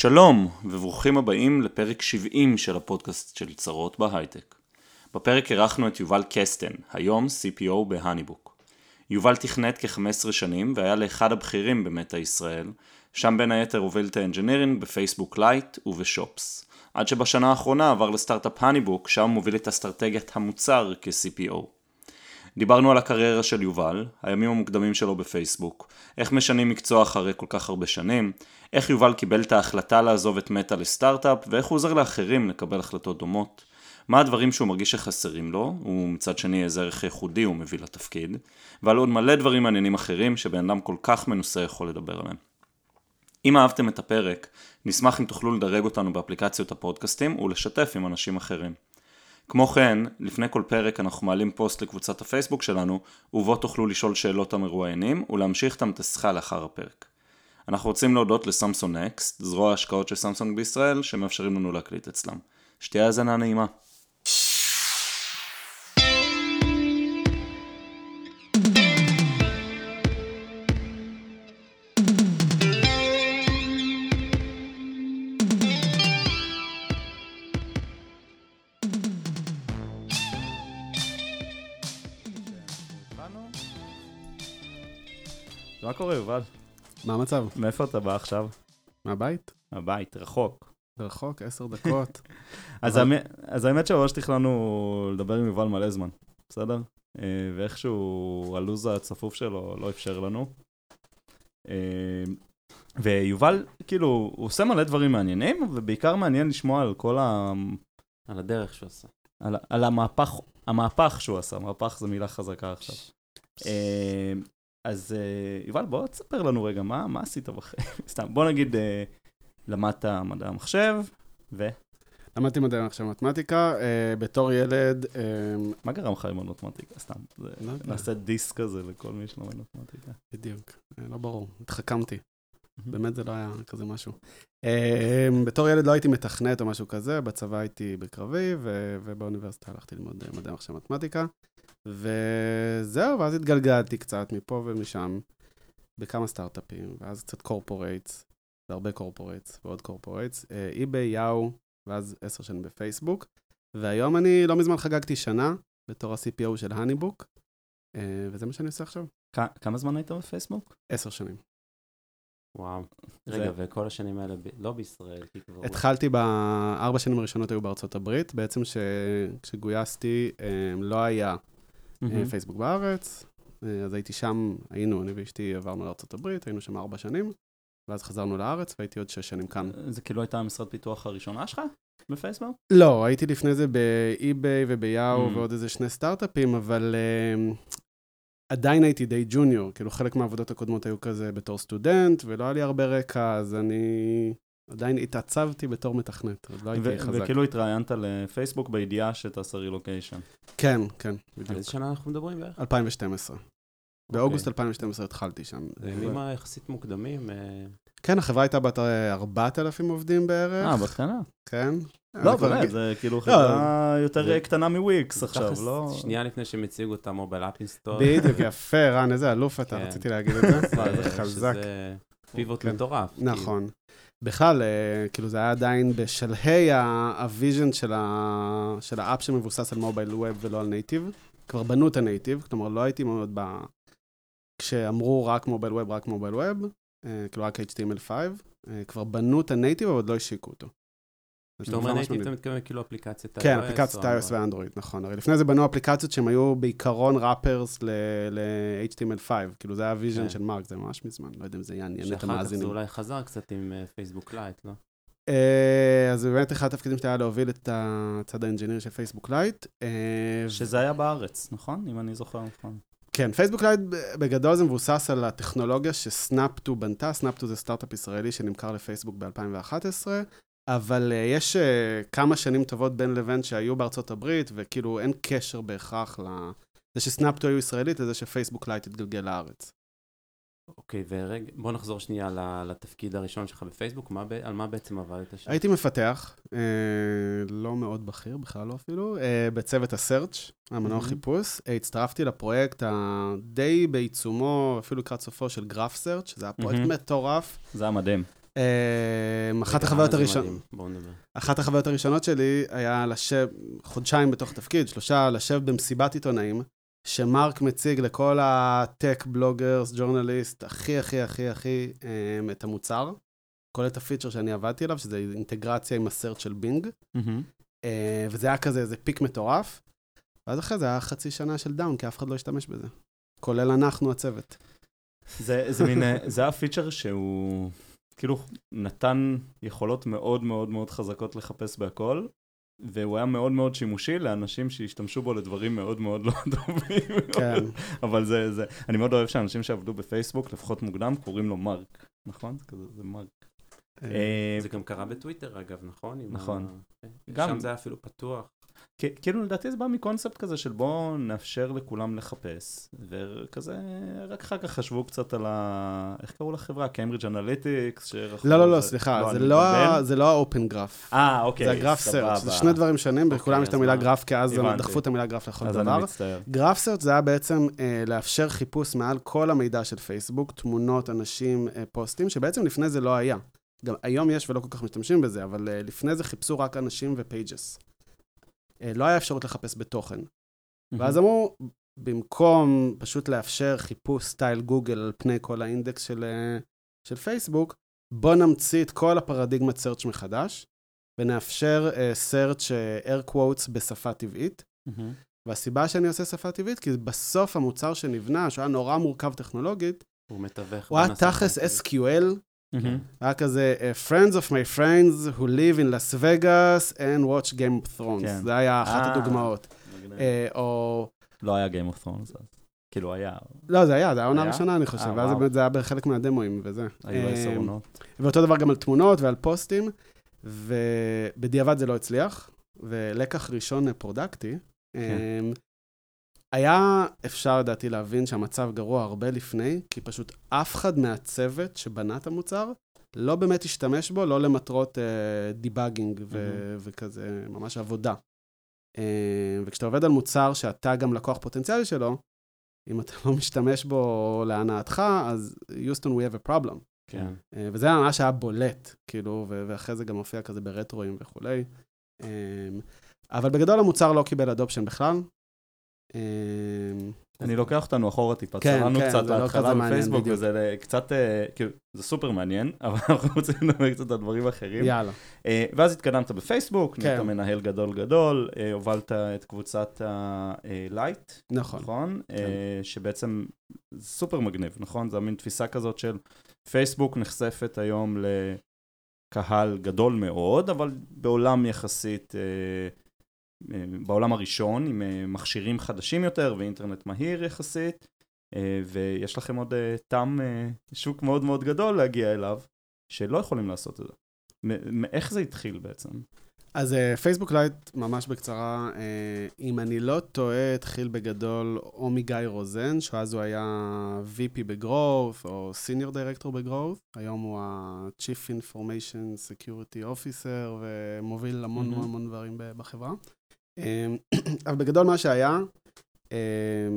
שלום, וברוכים הבאים לפרק 70 של הפודקאסט של צרות בהייטק. בפרק אירחנו את יובל קסטן, היום CPO בהאניבוק. יובל תכנת כ-15 שנים והיה לאחד הבכירים במטא ישראל, שם בין היתר הוביל את ה engineering בפייסבוק לייט ובשופס. עד שבשנה האחרונה עבר לסטארט-אפ האניבוק, שם מוביל את אסטרטגיית המוצר כ-CPO. דיברנו על הקריירה של יובל, הימים המוקדמים שלו בפייסבוק, איך משנים מקצוע אחרי כל כך הרבה שנים, איך יובל קיבל את ההחלטה לעזוב את מטא לסטארט-אפ, ואיך הוא עוזר לאחרים לקבל החלטות דומות. מה הדברים שהוא מרגיש שחסרים לו, ומצד שני איזה ערך ייחודי הוא מביא לתפקיד, ועל עוד מלא דברים מעניינים אחרים שבן אדם כל כך מנוסה יכול לדבר עליהם. אם אהבתם את הפרק, נשמח אם תוכלו לדרג אותנו באפליקציות הפודקאסטים ולשתף עם אנשים אחרים. כמו כן, לפני כל פרק אנחנו מעלים פוסט לקבוצת הפייסבוק שלנו, ובו תוכלו לשאול שאלות המרואיינים ולהמשיך את המתסחה לאחר הפרק. אנחנו רוצים להודות לסמסון נקסט, זרוע ההשקעות של סמסונג בישראל, שמאפשרים לנו להקליט אצלם. שתהיה האזנה נעימה. מה המצב? מאיפה אתה בא עכשיו? מהבית? הבית, רחוק. רחוק, עשר דקות. אז, אבל- האמת, אז האמת שממש תכננו לדבר עם יובל מלא זמן, בסדר? אה, ואיכשהו הלו"ז הצפוף שלו לא אפשר לנו. אה, ויובל, כאילו, הוא עושה מלא דברים מעניינים, ובעיקר מעניין לשמוע על כל ה... על הדרך שהוא עשה. על, על המהפך, המהפך שהוא עשה, מהפך זו מילה חזקה עכשיו. אז אה, יובל, בוא תספר לנו רגע, מה, מה עשית בחיים? סתם, בוא נגיד, אה, למדת מדעי המחשב, ו... למדתי מדעי המחשב מתמטיקה, אה, בתור ילד, מה גרם לך ללמוד מתמטיקה? סתם, זה, לא. נעשה דיסק כזה לכל מי שלומד מתמטיקה. בדיוק, לא ברור, התחכמתי. באמת זה לא היה כזה משהו. אה, בתור ילד לא הייתי מתכנת או משהו כזה, בצבא הייתי בקרבי, ו- ובאוניברסיטה הלכתי ללמוד מדעי המחשב מתמטיקה. וזהו, ואז התגלגלתי קצת מפה ומשם, בכמה סטארט-אפים, ואז קצת corporates, והרבה corporates ועוד corporates, eBay, Yahoo, ואז עשר שנים בפייסבוק. והיום אני לא מזמן חגגתי שנה בתור ה-CPO של האניבוק, אה, וזה מה שאני עושה עכשיו. כ- כמה זמן היית בפייסבוק? עשר שנים. וואו. זה- רגע, וכל השנים האלה ב- לא בישראל, כי כבר... התחלתי בארבע שנים הראשונות היו בארצות הברית, בעצם ש... כשגויסתי אה, לא היה אה, פייסבוק בארץ, אה, אז הייתי שם, היינו, אני ואשתי עברנו הברית, היינו שם ארבע שנים, ואז חזרנו לארץ והייתי עוד שש שנים כאן. זה כאילו הייתה המשרד פיתוח הראשונה שלך בפייסבוק? לא, הייתי לפני זה באי-ביי וביאו Mm. ועוד איזה שני סטארט-אפים, אבל אה, עדיין הייתי די ג'וניור, כאילו חלק מהעבודות הקודמות היו כזה בתור סטודנט, ולא היה לי הרבה רקע, אז אני עדיין התעצבתי בתור מתכנת, עוד לא הייתי ו- חזק. וכאילו התראיינת לפייסבוק בידיעה שתעשה רילוקיישן. כן, כן, על בדיוק. איזה שנה אנחנו מדברים בערך? 2012. באוגוסט 2012 התחלתי שם. זה ימים היחסית מוקדמים. אה, כן, החברה הייתה בת אה, 4,000 עובדים בערך. אה, בקטנה. כן. לא, באמת, זה כאילו חברה יותר זה- קטנה מוויקס עכשיו, לא... שנייה לפני שהם הציגו את המובייל אפ אינסטור. בדיוק, יפה, רן, איזה אלוף אתה, כן. רציתי להגיד את זה. וואי, זה חזק. שזה פיבוט כן. מטורף. כאילו. נכון. בכלל, אה, כאילו זה היה עדיין בשלהי ה vision של ה app שמבוסס על mobile web ולא על native. כבר בנו את ה native, כלומר לא הייתי מאוד ב... כשאמרו רק mobile web, רק mobile web, אה, כאילו רק HTML5, אה, כבר בנו את ה native, אבל עוד לא השיקו אותו. כשאתה אומר native. אתה מתכוון כאילו אפליקציית כן, iOS אפליקציית או iOS אנדרואיד. ואנדרואיד, נכון. הרי לפני זה בנו אפליקציות שהן היו בעיקרון wrappers ל-HTML5, כאילו זה היה ה vision כן. של מרק, זה ממש מזמן, לא יודע אם זה יעניין את שאחר כך זה המאזינים. אולי חזר קצת עם אה, פייסבוק לייט, לא? אה, אז באמת אחד התפקידים שלי היה להוביל את הצד ה engineer של פייסבוק לייט. אה, שזה היה בארץ, נכון? אם אני זוכר נכון. כן, פייסבוק לייט בגדול זה מבוסס על הטכנולוגיה שסנאפ-טו בנתה, סנאפ-טו זה סטארט-אפ ישראלי שנמכר לפייסבוק ב-2011, אבל אה, יש אה, כמה שנים טובות בין לבין שהיו בארצות הברית, וכאילו אין קשר בהכרח לזה שסנאפ-טו היו ישראלית לזה שפייסבוק לייט התגלגל לארץ. אוקיי, ורגע, בוא נחזור שנייה לתפקיד הראשון שלך בפייסבוק, מה על מה בעצם עבדת שם? הייתי מפתח, אה, לא מאוד בכיר, בכלל לא אפילו, אה, בצוות ה-search, המנוע Mhm. חיפוש. אה, הצטרפתי לפרויקט די בעיצומו, אפילו לקראת סופו של graph search, זה היה פרויקט Mhm. מטורף. זה היה מדהים. אה, אחת החוויות זה הראשונות, מדהים? בואו נדבר. אחת החוויות הראשונות שלי היה לשבת, חודשיים בתוך תפקיד, שלושה, לשבת במסיבת עיתונאים, שמרק מציג לכל ה tech bloggers, journalists, הכי, הכי, הכי, הכי, אה, את המוצר. כולל את ה feature שאני עבדתי עליו, שזה אינטגרציה עם ה search של בינג. אה, וזה היה כזה, איזה peak מטורף. ואז אחרי זה היה חצי שנה של down, כי אף אחד לא השתמש בזה. כולל אנחנו, הצוות. זה, זה מין, אה, זה היה feature שהוא כאילו נתן יכולות מאוד מאוד מאוד חזקות לחפש בהכל, והוא היה מאוד מאוד שימושי לאנשים שהשתמשו בו לדברים מאוד מאוד לא טובים. כן. אבל זה, זה, אני מאוד אוהב שאנשים שעבדו בפייסבוק, לפחות מוקדם, קוראים לו מרק, נכון? זה כזה, זה מרק. אה, אה, זה גם קרה בטוויטר, אגב, נכון? נכון. ה-. גם- שם זה היה אפילו פתוח. כאילו לדעתי זה בא מקונספט כזה של בואו נאפשר לכולם לחפש, וכזה, רק אחר כך חשבו קצת על ה... איך קראו לחברה? קיימברידג' אנליטיקס? לא, לא, לא, סליחה, זה לא זה לא ה open graph. אה, אוקיי, זה הגרף סבבה. search, זה שני דברים שונים, אוקיי, בכולם יש את אז המילה? גרף, כי אז. דחפו את המילה גרף לכל אז דבר. אני מצטער. graph search זה היה בעצם אה, לאפשר חיפוש מעל כל המידע של פייסבוק, תמונות, אנשים, אה, פוסטים, שבעצם לפני זה לא היה. גם היום יש ולא כל כך משתמשים בזה, אבל אה, לפני זה חיפשו רק אנשים ו pages. אה, לא היה אפשרות לחפש בתוכן. ואז אמרו, במקום פשוט לאפשר חיפוש style גוגל על פני כל האינדקס של, אה, של פייסבוק, בוא נמציא את כל הפרדיגמת search מחדש, ונאפשר uh, search uh, air quotes בשפה טבעית. מהמם. והסיבה שאני עושה שפה טבעית, כי בסוף המוצר שנבנה, שהוא היה נורא מורכב טכנולוגית, הוא מתווך. הוא היה. תכלס SQL, מהמם. היה כזה uh, Friends of my friends who live in Las Vegas and watch Game of Thrones. כן. זה היה אחת אה. הדוגמאות. אה, או... לא היה Game of Thrones אז. כאילו היה, לא, זה היה, זה היה העונה היה? הראשונה, אני חושב, אה, ואז. באמת זה היה בחלק מה demoים וזה. היו אה, עשר עונות. ואותו דבר גם על תמונות ועל פוסטים, ובדיעבד זה לא הצליח, ולקח ראשון אה, product־י. היה אפשר לדעתי להבין שהמצב גרוע הרבה לפני, כי פשוט אף אחד מהצוות שבנה את המוצר לא באמת השתמש בו, לא למטרות אה, debugging ו- וכזה, ממש עבודה. אה, וכשאתה עובד על מוצר שאתה גם לקוח פוטנציאלי שלו, אם אתה לא משתמש בו להנאתך, אז Houston, we have a problem. כן. אה, וזה ממש היה בולט, כאילו, ואחרי זה גם הופיע כזה ברטרואים וכולי. אה, אבל בגדול המוצר לא קיבל אדופשן בכלל. אה, אני לוקח אותנו אחורה טיפה, כן, צללנו כן, קצת לא להתחלה בפייסבוק. וזה קצת, אה, כאילו, זה סופר מעניין, אבל אנחנו רוצים לדבר קצת על דברים אחרים. יאללה. אה, ואז התקדמת בפייסבוק, כן. נהיית מנהל גדול גדול, אה, הובלת את קבוצת הלייט, נכון. נכון? כן. אה, שבעצם סופר מגניב, נכון? זו מין תפיסה כזאת של פייסבוק נחשפת היום לקהל גדול מאוד, אבל בעולם יחסית, אה, אה, בעולם הראשון, עם אה, מכשירים חדשים יותר ואינטרנט מהיר יחסית, אה, ויש לכם עוד אה, אה, שוק מאוד מאוד גדול להגיע אליו, שלא יכולים לעשות את זה. איך זה התחיל בעצם? אז אה, פייסבוק לייט, ממש בקצרה, אה, אם אני לא טועה, התחיל בגדול או מגיא רוזן, שאז הוא היה VP ב growth, או Senior Director ב growth. היום הוא ה-Chief Information Security Officer, ומוביל המון מהמם. המון המון דברים בחברה. אה, אבל בגדול מה שהיה, אה,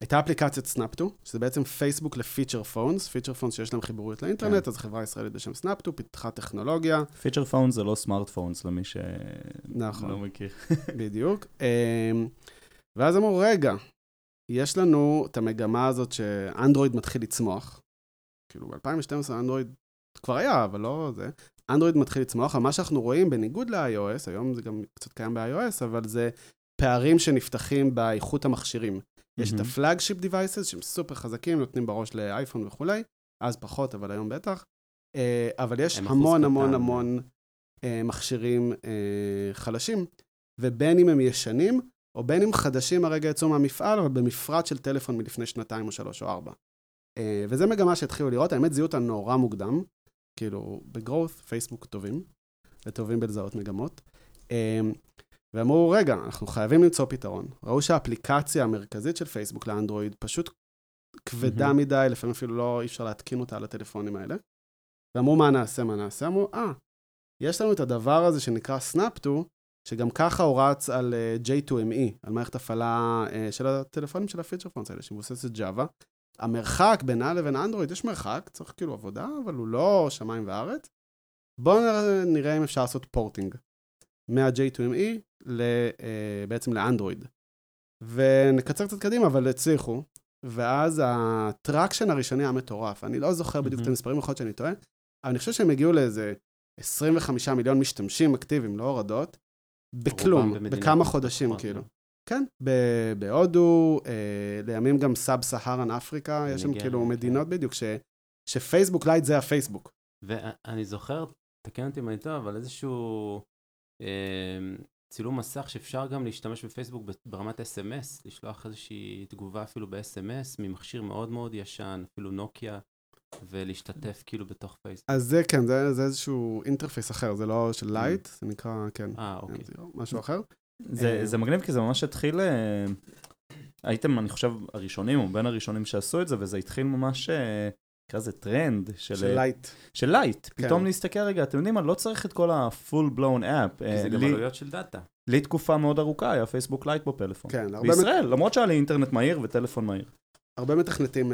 הייתה אפליקציית סנאפטו, שזה בעצם פייסבוק ל feature phones, feature phones שיש להם חיבוריות לאינטרנט, אז חברה ישראלית בשם סנאפטו, פיתחה טכנולוגיה, feature phones זה לא smartphones למי נכון. שלא מכיר. בדיוק. אמ, ואז אמרו, רגע, יש לנו את המגמה הזאת שאנדרואיד מתחיל לצמוח. כאילו, ב-2012 אנדרואיד כבר היה, אבל לא זה. אנדרואיד מתחיל לצמוח, אבל מה שאנחנו רואים, בניגוד ל-iOS, היום זה גם קצת קיים ב-iOS, אבל זה פערים שנפתחים באיכות המכשירים. יש את. ה flagship devices, שהם סופר חזקים, נותנים בראש לאייפון וכולי, אז פחות, אבל היום בטח. אה, אבל יש אחוז המון קטן. המון המון אה, מכשירים אה, חלשים, ובין אם הם ישנים, או בין אם חדשים הרגע יצאו מהמפעל, אבל במפרט של טלפון מלפני שנתיים או שלוש או ארבע. וזה מגמה שהתחילו לראות, האמת זיהו אותה נורא מוקדם, כאילו, בגרואות, פייסבוק טובים, וטובים בלזהות מגמות. אה, ואמרו, רגע, אנחנו חייבים למצוא פתרון. ראו שהאפליקציה המרכזית של פייסבוק לאנדרואיד פשוט כבדה מהמם. מדי, לפעמים אפילו לא, אי אפשר להתקין אותה על הטלפונים האלה. ואמרו, מה נעשה, מה נעשה? אמרו, אה, יש לנו את הדבר הזה שנקרא סנאפטו, שגם ככה הוא רץ על אה, J2ME, על מערכת הפעלה אה, של הטלפונים של הפיצ'ר פונס האלה, שמבוססת Java. המרחק בינה לבין אנדרואיד, יש מרחק, צריך כאילו עבודה, אבל הוא לא שמיים וארץ. בואו נראה אם אפשר לעשות פורטינג מה-J2ME ל, אה, בעצם לאנדרואיד. ונקצר קצת קדימה, אבל הצליחו. ואז ה traction הראשוני היה מטורף. אני לא זוכר בדיוק את המספרים, יכול להיות שאני טועה, אבל אני חושב שהם הגיעו לאיזה 25 מיליון משתמשים אקטיביים, לא הורדות, בכלום, בכמה חודשים, כאילו. כן, בהודו, אה, לימים גם Sub-Saharan Africa, יש שם כאילו מדינות בדיוק, ש, שפייסבוק לייט זה הפייסבוק. ואני זוכר, תקן אותי אם אני טועה, אבל איזשהו אה, צילום מסך שאפשר גם להשתמש בפייסבוק ברמת SMS, לשלוח איזושהי תגובה אפילו ב-SMS ממכשיר מאוד מאוד ישן, אפילו נוקיה, ולהשתתף כאילו בתוך פייסבוק. אז זה כן, זה, זה איזשהו interface אחר, זה לא של לייט, אמ. זה נקרא, כן. אה, אוקיי. משהו אחר. זה, אה, זה מגניב כי זה ממש התחיל, אה, הייתם, אני חושב, הראשונים, או בין הראשונים שעשו את זה, וזה התחיל ממש, אה, נקרא לזה טרנד של... של לייט. של לייט. כן. פתאום להסתכל רגע, אתם יודעים מה, לא צריך את כל ה-full blown app. כי זה גם עלויות של data. לי תקופה מאוד ארוכה היה פייסבוק לייט בפלאפון. כן, הרבה... בישראל, למרות שהיה לי אינטרנט מהיר וטלפון מהיר. הרבה מתכנתים,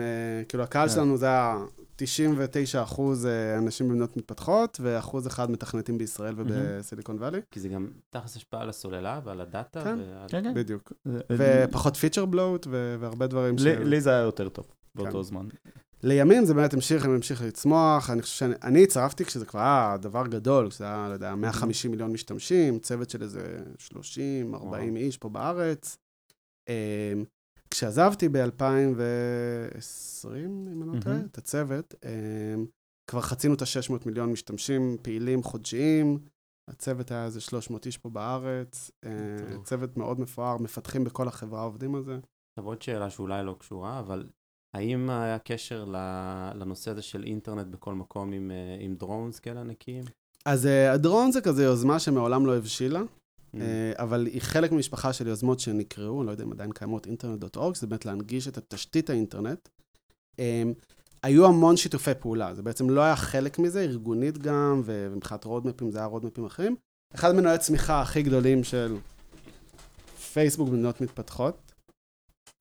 כאילו הקהל כן. שלנו זה ה... 99 אחוז אה, אנשים במדינות מתפתחות, ואחוז אחד מתכנתים בישראל ובסיליקון וואלי. כי זה גם תכלס השפעה על הסוללה ועל ה data. כן, כן, כן. בדיוק. ופחות feature bloat והרבה דברים ש... לי זה היה יותר טוב באותו כן. זמן. לימים זה באמת המשיך, המשיך לצמוח, אני חושב שאני הצטרפתי כשזה כבר היה דבר גדול, כשזה היה, לא יודע, 150 מיליון משתמשים, צוות של איזה 30, 40 איש פה בארץ. כשעזבתי ב-2020, אם אני לא טועה, את הצוות, אמ, כבר חצינו את ה-600 מיליון משתמשים פעילים חודשיים. הצוות היה איזה 300 איש פה בארץ, אה, צוות מאוד מפואר, מפתחים בכל החברה עובדים על זה. עכשיו עוד שאלה שאולי לא קשורה, אבל האם היה קשר לנושא הזה של אינטרנט בכל מקום עם, אה, עם דרונס כאלה ענקיים? אז אה, הדרון זה כזה יוזמה שמעולם לא הבשילה. אה, אבל היא חלק ממשפחה של יוזמות שנקראו, אני לא יודע אם עדיין קיימות, אינטרנט.אורג, זה באמת להנגיש את התשתית האינטרנט. אמ, היו המון שיתופי פעולה, זה בעצם לא היה חלק מזה, ארגונית גם, ומבחינת רודמפים זה היה רודמפים אחרים. אחד מנועי הצמיחה הכי גדולים של פייסבוק במדינות מתפתחות,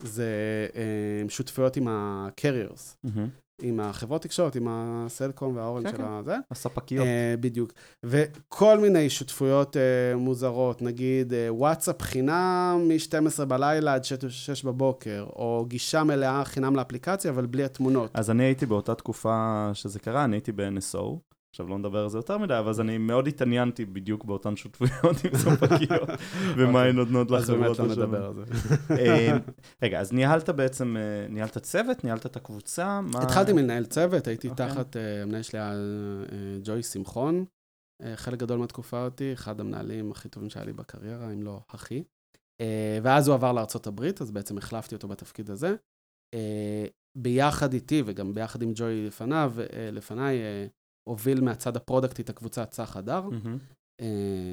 זה אמ, שותפויות עם ה-carriers. Mm-hmm. עם החברות תקשורת, עם הסלקום והאורן כן, של כן. הזה. הספקיות. Uh, בדיוק. וכל מיני שותפויות uh, מוזרות, נגיד uh, וואטסאפ חינם מ-12 בלילה עד 6 בבוקר, או גישה מלאה חינם לאפליקציה, אבל בלי התמונות. אז אני הייתי באותה תקופה שזה קרה, אני הייתי ב-NSO. עכשיו לא נדבר על זה יותר מדי, אבל אז אני מאוד התעניינתי בדיוק באותן שותפויות עם ספקיות, ומה אוקיי. הן נותנות השונות. אז באמת לא נדבר על זה. אה, רגע, אז ניהלת בעצם, אה, ניהלת צוות, ניהלת את הקבוצה? התחלתי מלנהל צוות, הייתי אוקיי. תחת, אה, המנהל שלי היה ג'וי שמחון, חלק גדול מהתקופה אותי, אחד המנהלים הכי טובים שהיה לי בקריירה, אם לא הכי. ואז הוא עבר לארה"ב, אז בעצם החלפתי אותו בתפקיד הזה. ביחד איתי, וגם ביחד עם ג'וי לפניו, לפניי, הוביל מהצד הפרודקטי את הקבוצה צח הדר, mm-hmm.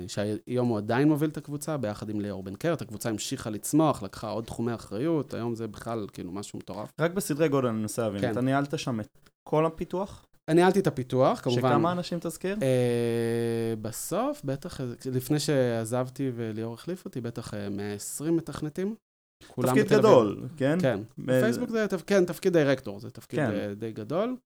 שהיום הוא עדיין מוביל את הקבוצה, ביחד עם ליאור בן קרת, הקבוצה המשיכה לצמוח, לקחה עוד תחומי אחריות, היום זה בכלל כאילו משהו מטורף. רק בסדרי גודל אני מנסה להבין, כן. אתה ניהלת שם את כל הפיתוח? אני ניהלתי את הפיתוח, כמובן. שכמה אנשים תזכיר? אה, בסוף, בטח, לפני שעזבתי וליאור החליף אותי, בטח 120 אה, מתכנתים. תפקיד גדול, כן? כן. בפייסבוק זה, כן, תפקיד דירקטור, זה תפקיד כן. די גדול.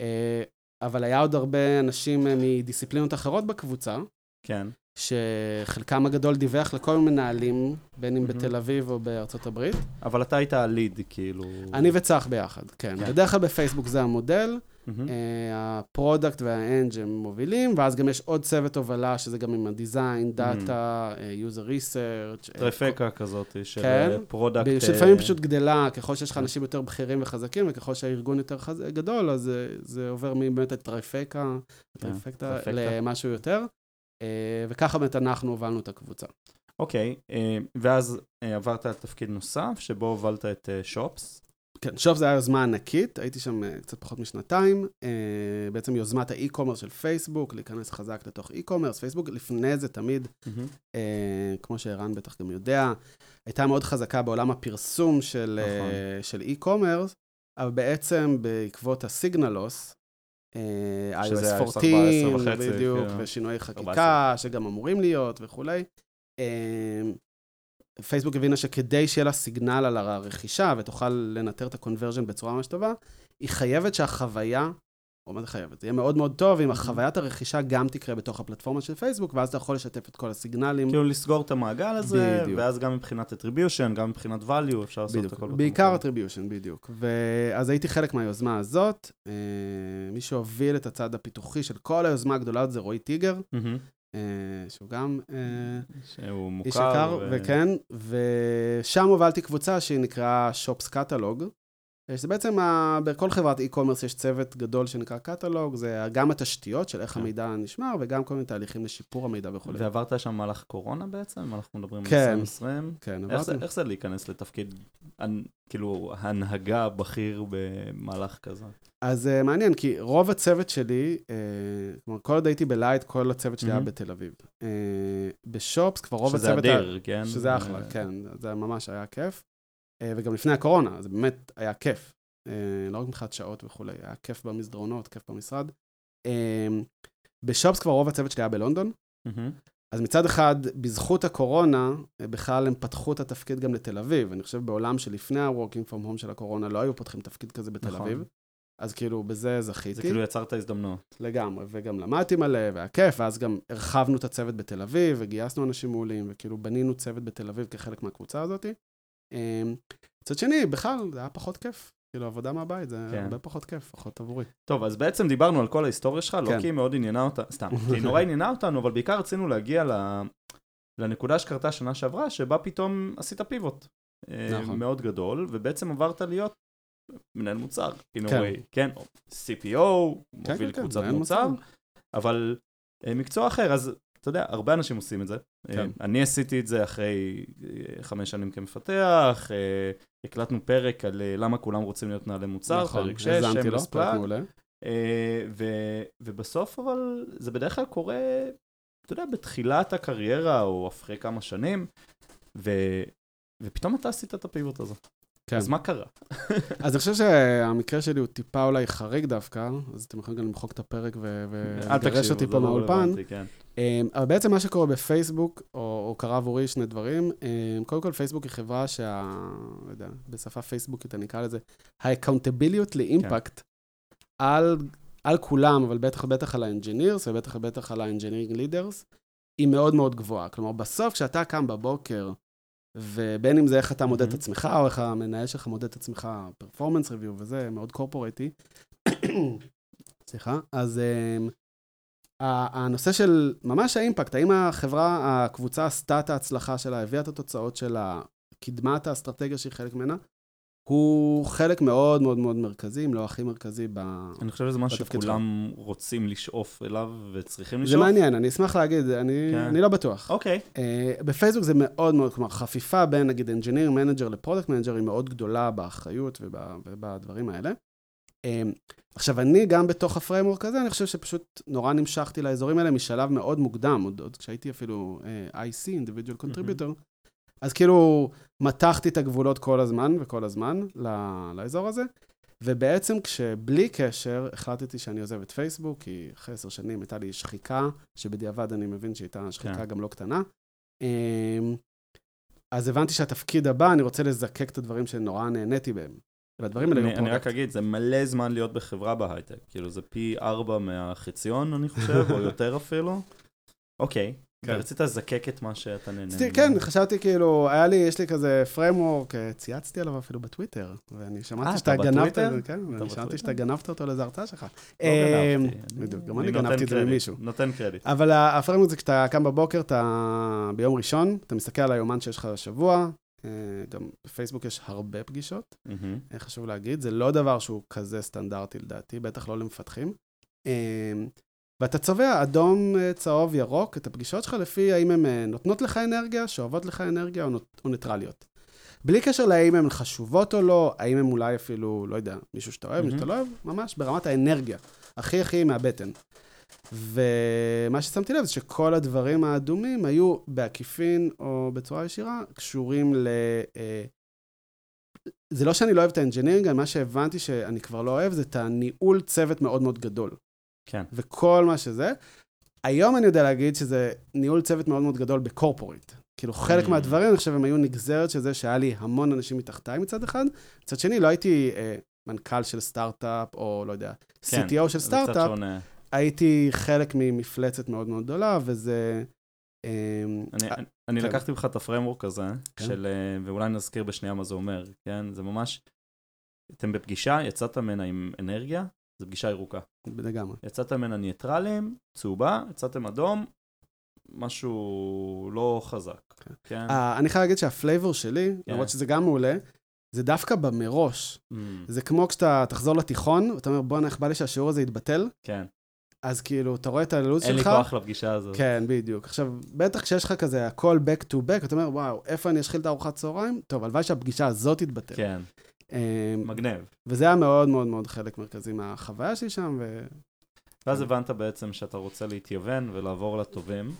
אה, אבל היה עוד הרבה אנשים אה, מדיסציפלינות אחרות בקבוצה. כן. שחלקם הגדול דיווח לכל מנהלים, בין אם mm-hmm. בתל אביב או בארצות הברית. אבל אתה היית ה lead, כאילו... אני וצח ביחד, כן. כן. בדרך כלל בפייסבוק זה המודל. Mm-hmm. ה product וה eng הם מובילים, ואז גם יש עוד צוות הובלה, שזה גם עם הדיזיין, דאטה, יוזר ריסרצ'. טרפקה כזאת של כן, product. שלפעמים uh... פשוט גדלה, ככל שיש לך כן. אנשים יותר בכירים וחזקים, וככל שהארגון יותר חז... גדול, אז זה, זה עובר מבאמת את טרויקה, טרויקה, למשהו יותר. וככה באמת אנחנו הובלנו את הקבוצה. אוקיי, okay, ואז עברת לתפקיד נוסף, שבו הובלת את Shops. כן, Shops זה היה יוזמה ענקית, הייתי שם uh, קצת פחות משנתיים. Uh, בעצם יוזמת ה e-commerce של פייסבוק, להיכנס חזק לתוך e-commerce. פייסבוק לפני זה תמיד, mm-hmm. כמו שערן בטח גם יודע, הייתה מאוד חזקה בעולם הפרסום של, נכון. של e-commerce, אבל בעצם בעקבות הסיגנלוס, iOS 14, בדיוק, כן. ושינויי חקיקה 14. שגם אמורים להיות וכולי. פייסבוק הבינה שכדי שיהיה לה סיגנל על הרכישה ותוכל לנטר את הקונברג'ן בצורה ממש טובה, היא חייבת שהחוויה או מה זה חייבת? זה יהיה מאוד מאוד טוב אם החוויית הרכישה גם תקרה בתוך הפלטפורמה של פייסבוק, ואז אתה יכול לשתף את כל הסיגנלים. כאילו לסגור את המעגל הזה, בדיוק. ואז גם מבחינת attribution, גם מבחינת value, אפשר לעשות את בדיוק, הכל. באותו בעיקר attribution, בדיוק. ואז הייתי חלק מהיוזמה הזאת. אה, מי שהוביל את הצד הפיתוחי של כל היוזמה הגדולה הזאת זה רועי טיגר, מהמם. אה, שהוא גם אה. איש יקר, ו- וכן, ושם הובלתי קבוצה שהיא נקראה Shops Catalog. שזה בעצם, ה... בכל חברת e-commerce יש צוות גדול שנקרא קטלוג, זה גם התשתיות של איך כן. המידע נשמר, וגם כל מיני תהליכים לשיפור המידע וכו'. ועברת שם מהלך קורונה בעצם? אנחנו מדברים על כן. 2020. כן, איך זה, עברתי. איך זה להיכנס לתפקיד, כאילו, הנהגה בכיר במהלך כזה? אז uh, מעניין, כי רוב הצוות שלי, uh, כלומר, כל עוד הייתי בלייט, כל הצוות שלי היה מהמם. בתל אביב. Uh, בשופס, כבר רוב שזה הצוות... אדיר, כן? שזה אחלה, כן, זה ממש היה כיף. אה, וגם לפני הקורונה, זה באמת היה כיף. אה, לא רק מבחינת שעות וכולי, היה כיף במסדרונות, כיף במשרד. אה, בשופס כבר רוב הצוות שלי היה בלונדון, מהמם. אז מצד אחד, בזכות הקורונה, בכלל הם פתחו את התפקיד גם לתל אביב. אני חושב בעולם שלפני ה-working from home של הקורונה, לא היו פותחים תפקיד כזה בתל נכון. אביב. אז כאילו, בזה זה זכיתי. כאילו יצר את ההזדמנות. לגמרי, וגם למדתי מלא, והיה כיף, ואז גם הרחבנו את הצוות בתל אביב, וגייסנו אנשים מעולים, וכאילו בנינו צוות בתל אביב כחלק מהקבוצה הזאת. אמ, מצד שני, בכלל, זה היה פחות כיף. כאילו, עבודה מהבית, זה כן. הרבה פחות כיף, פחות עבורי. טוב, אז בעצם דיברנו על כל ההיסטוריה שלך, לא כן. כי היא מאוד עניינה אותה, סתם, כי היא נורא עניינה אותנו, אבל בעיקר רצינו להגיע ל- לנקודה שקרתה שנה שעברה, שבה פתאום עשית פיבוט. אה, נכון. מאוד גדול, ובעצם עברת להיות מנהל מוצר, in a כן. way, כן, CPO, כן, מוביל כן, קבוצת מנהל מוצר, מוצר. אבל אה, מקצוע אחר, אז אתה יודע, הרבה אנשים עושים את זה. אה, כן. אני עשיתי את זה אחרי אה, חמש שנים כמפתח, אה, הקלטנו פרק על למה כולם רוצים להיות מנהלי מוצר, נכון, פרק 6, האזנתי לו, שם ו- ובסוף אבל זה בדרך כלל קורה, אתה יודע, בתחילת הקריירה או אחרי כמה שנים, ו- ופתאום אתה עשית את הפיבוט הזה. כן. אז מה קרה? אז אני חושב שהמקרה שלי הוא טיפה אולי חריג דווקא, אז אתם יכולים גם למחוק את הפרק ולגרש אותי פה לא מהאולפן. כן. אמ, אבל בעצם מה שקורה בפייסבוק, או, או קרה עבורי שני דברים, אמ, קודם כל פייסבוק היא חברה שה... לא יודע, בשפה פייסבוקית אני אקרא לזה, ה-accountability לאימפקט על, על כולם, אבל בטח בטח על ה-engineers ובטח בטח על ה-engineering leaders, היא מאוד מאוד גבוהה. כלומר, בסוף כשאתה קם בבוקר, ובין אם זה איך אתה מודד את מהמם. עצמך, או איך המנהל שלך מודד את עצמך, פרפורמנס ריוויו וזה, מאוד קורפורטי. סליחה, אז um, הנושא של ממש האימפקט, האם החברה, הקבוצה עשתה את ההצלחה שלה, הביאה את התוצאות שלה, קידמה את האסטרטגיה שהיא חלק ממנה, הוא חלק מאוד מאוד מאוד מרכזי, אם לא הכי מרכזי ב... אני חושב שזה משהו שכולם רוצים לשאוף אליו וצריכים לשאוף. זה מעניין, אני אשמח להגיד, אני, כן. אני לא בטוח. אוקיי. Uh, בפייסבוק זה מאוד מאוד, כלומר, חפיפה בין נגיד engineer manager ל product manager היא מאוד גדולה באחריות וב, ובדברים האלה. Um, עכשיו, אני גם בתוך ה framework הזה, אני חושב שפשוט נורא נמשכתי לאזורים האלה משלב מאוד מוקדם, עוד, עוד כשהייתי אפילו uh, IC, individual contributor, אז כאילו מתחתי את הגבולות כל הזמן וכל הזמן ל- לאזור הזה, ובעצם כשבלי קשר החלטתי שאני עוזב את פייסבוק, כי אחרי עשר שנים הייתה לי שחיקה, שבדיעבד אני מבין שהייתה שחיקה כן. גם לא קטנה. אמ, אז הבנתי שהתפקיד הבא, אני רוצה לזקק את הדברים שנורא נהניתי בהם. והדברים האלה אני, אני רק. אגיד, זה מלא זמן להיות בחברה בהייטק. כאילו, זה פי ארבע מהחציון, אני חושב, או יותר אפילו. אוקיי. כן. ורצית לזקק את מה שאתה נהנה. כן, חשבתי כאילו, היה לי, יש לי כזה framework, אה, צייצתי עליו אפילו בטוויטר, ואני אה, שמעתי אתה שאתה גנבת, בטוויטר? כן, ואני שמעתי? שאתה גנבת אותו לאיזה הרצאה שלך. לא אמ, גנבתי. בדיוק, גם אני גנבתי את זה ממישהו. נותן קרדיט. אבל הפרמוט זה כשאתה קם בבוקר, אתה ביום ראשון, אתה מסתכל על היומן שיש לך לשבוע, אה, גם בפייסבוק יש הרבה פגישות. אה, חשוב להגיד, זה לא דבר שהוא כזה סטנדרטי לדעתי, בטח לא למפתחים. אה, ואתה צובע אדום, אה, צהוב, ירוק, את הפגישות שלך לפי האם הן אה, נותנות לך אנרגיה, שואבות לך אנרגיה או, נות- או ניטרליות. בלי קשר להאם הן חשובות או לא, האם הן אולי אפילו, לא יודע, מישהו שאתה אוהב, מישהו שאתה לא אוהב, ממש ברמת האנרגיה, הכי הכי מהבטן. ומה ששמתי לב זה שכל הדברים האדומים היו בעקיפין או בצורה ישירה קשורים ל... אה, זה לא שאני לא אוהב את ה engineering, מה שהבנתי שאני כבר לא אוהב זה את הניהול צוות מאוד מאוד גדול. כן. וכל מה שזה. היום אני יודע להגיד שזה ניהול צוות מאוד מאוד גדול בקורפורט. כאילו חלק Mm. מהדברים, אני חושב, הם היו נגזרת של זה שהיה לי המון אנשים מתחתיי מצד אחד. מצד שני, לא הייתי אה, מנכ"ל של סטארט-אפ, או לא יודע, כן, CTO של סטארט-אפ. הייתי חלק ממפלצת מאוד מאוד גדולה, וזה... אמ, אני, אני, אני כן. לקחתי ממך את הפרמורק הזה, כן. של, אה, ואולי נזכיר בשנייה מה זה אומר, כן? זה ממש, אתם בפגישה, יצאת ממנה עם אנרגיה, זו פגישה ירוקה. לגמרי. יצאת ממנה ניטרלים, צהובה, יצאתם אדום, משהו לא חזק, כן. כן? אני חייב להגיד שה flavor שלי, כן. למרות שזה גם מעולה, זה דווקא במראש. Mm, זה כמו כשאתה תחזור לתיכון, ואתה אומר, בואנה, איך בא לי שהשיעור הזה יתבטל, כן, אז כאילו, אתה רואה את הלו"ז אין לי שלך, כוח לפגישה הזאת. כן, בדיוק. עכשיו, בטח כשיש לך כזה הכל back to back, אתה אומר, וואו, איפה אני אשחיל את הארוחת צהריים? טוב, הלוואי שהפגישה הזאת תתבטל. כן, אמ, מגניב. וזה היה מאוד מאוד מאוד חלק מרכזי מהחוויה שלי שם, ואז הבנת בעצם שאתה רוצה להתייוון ולעבור לטובים.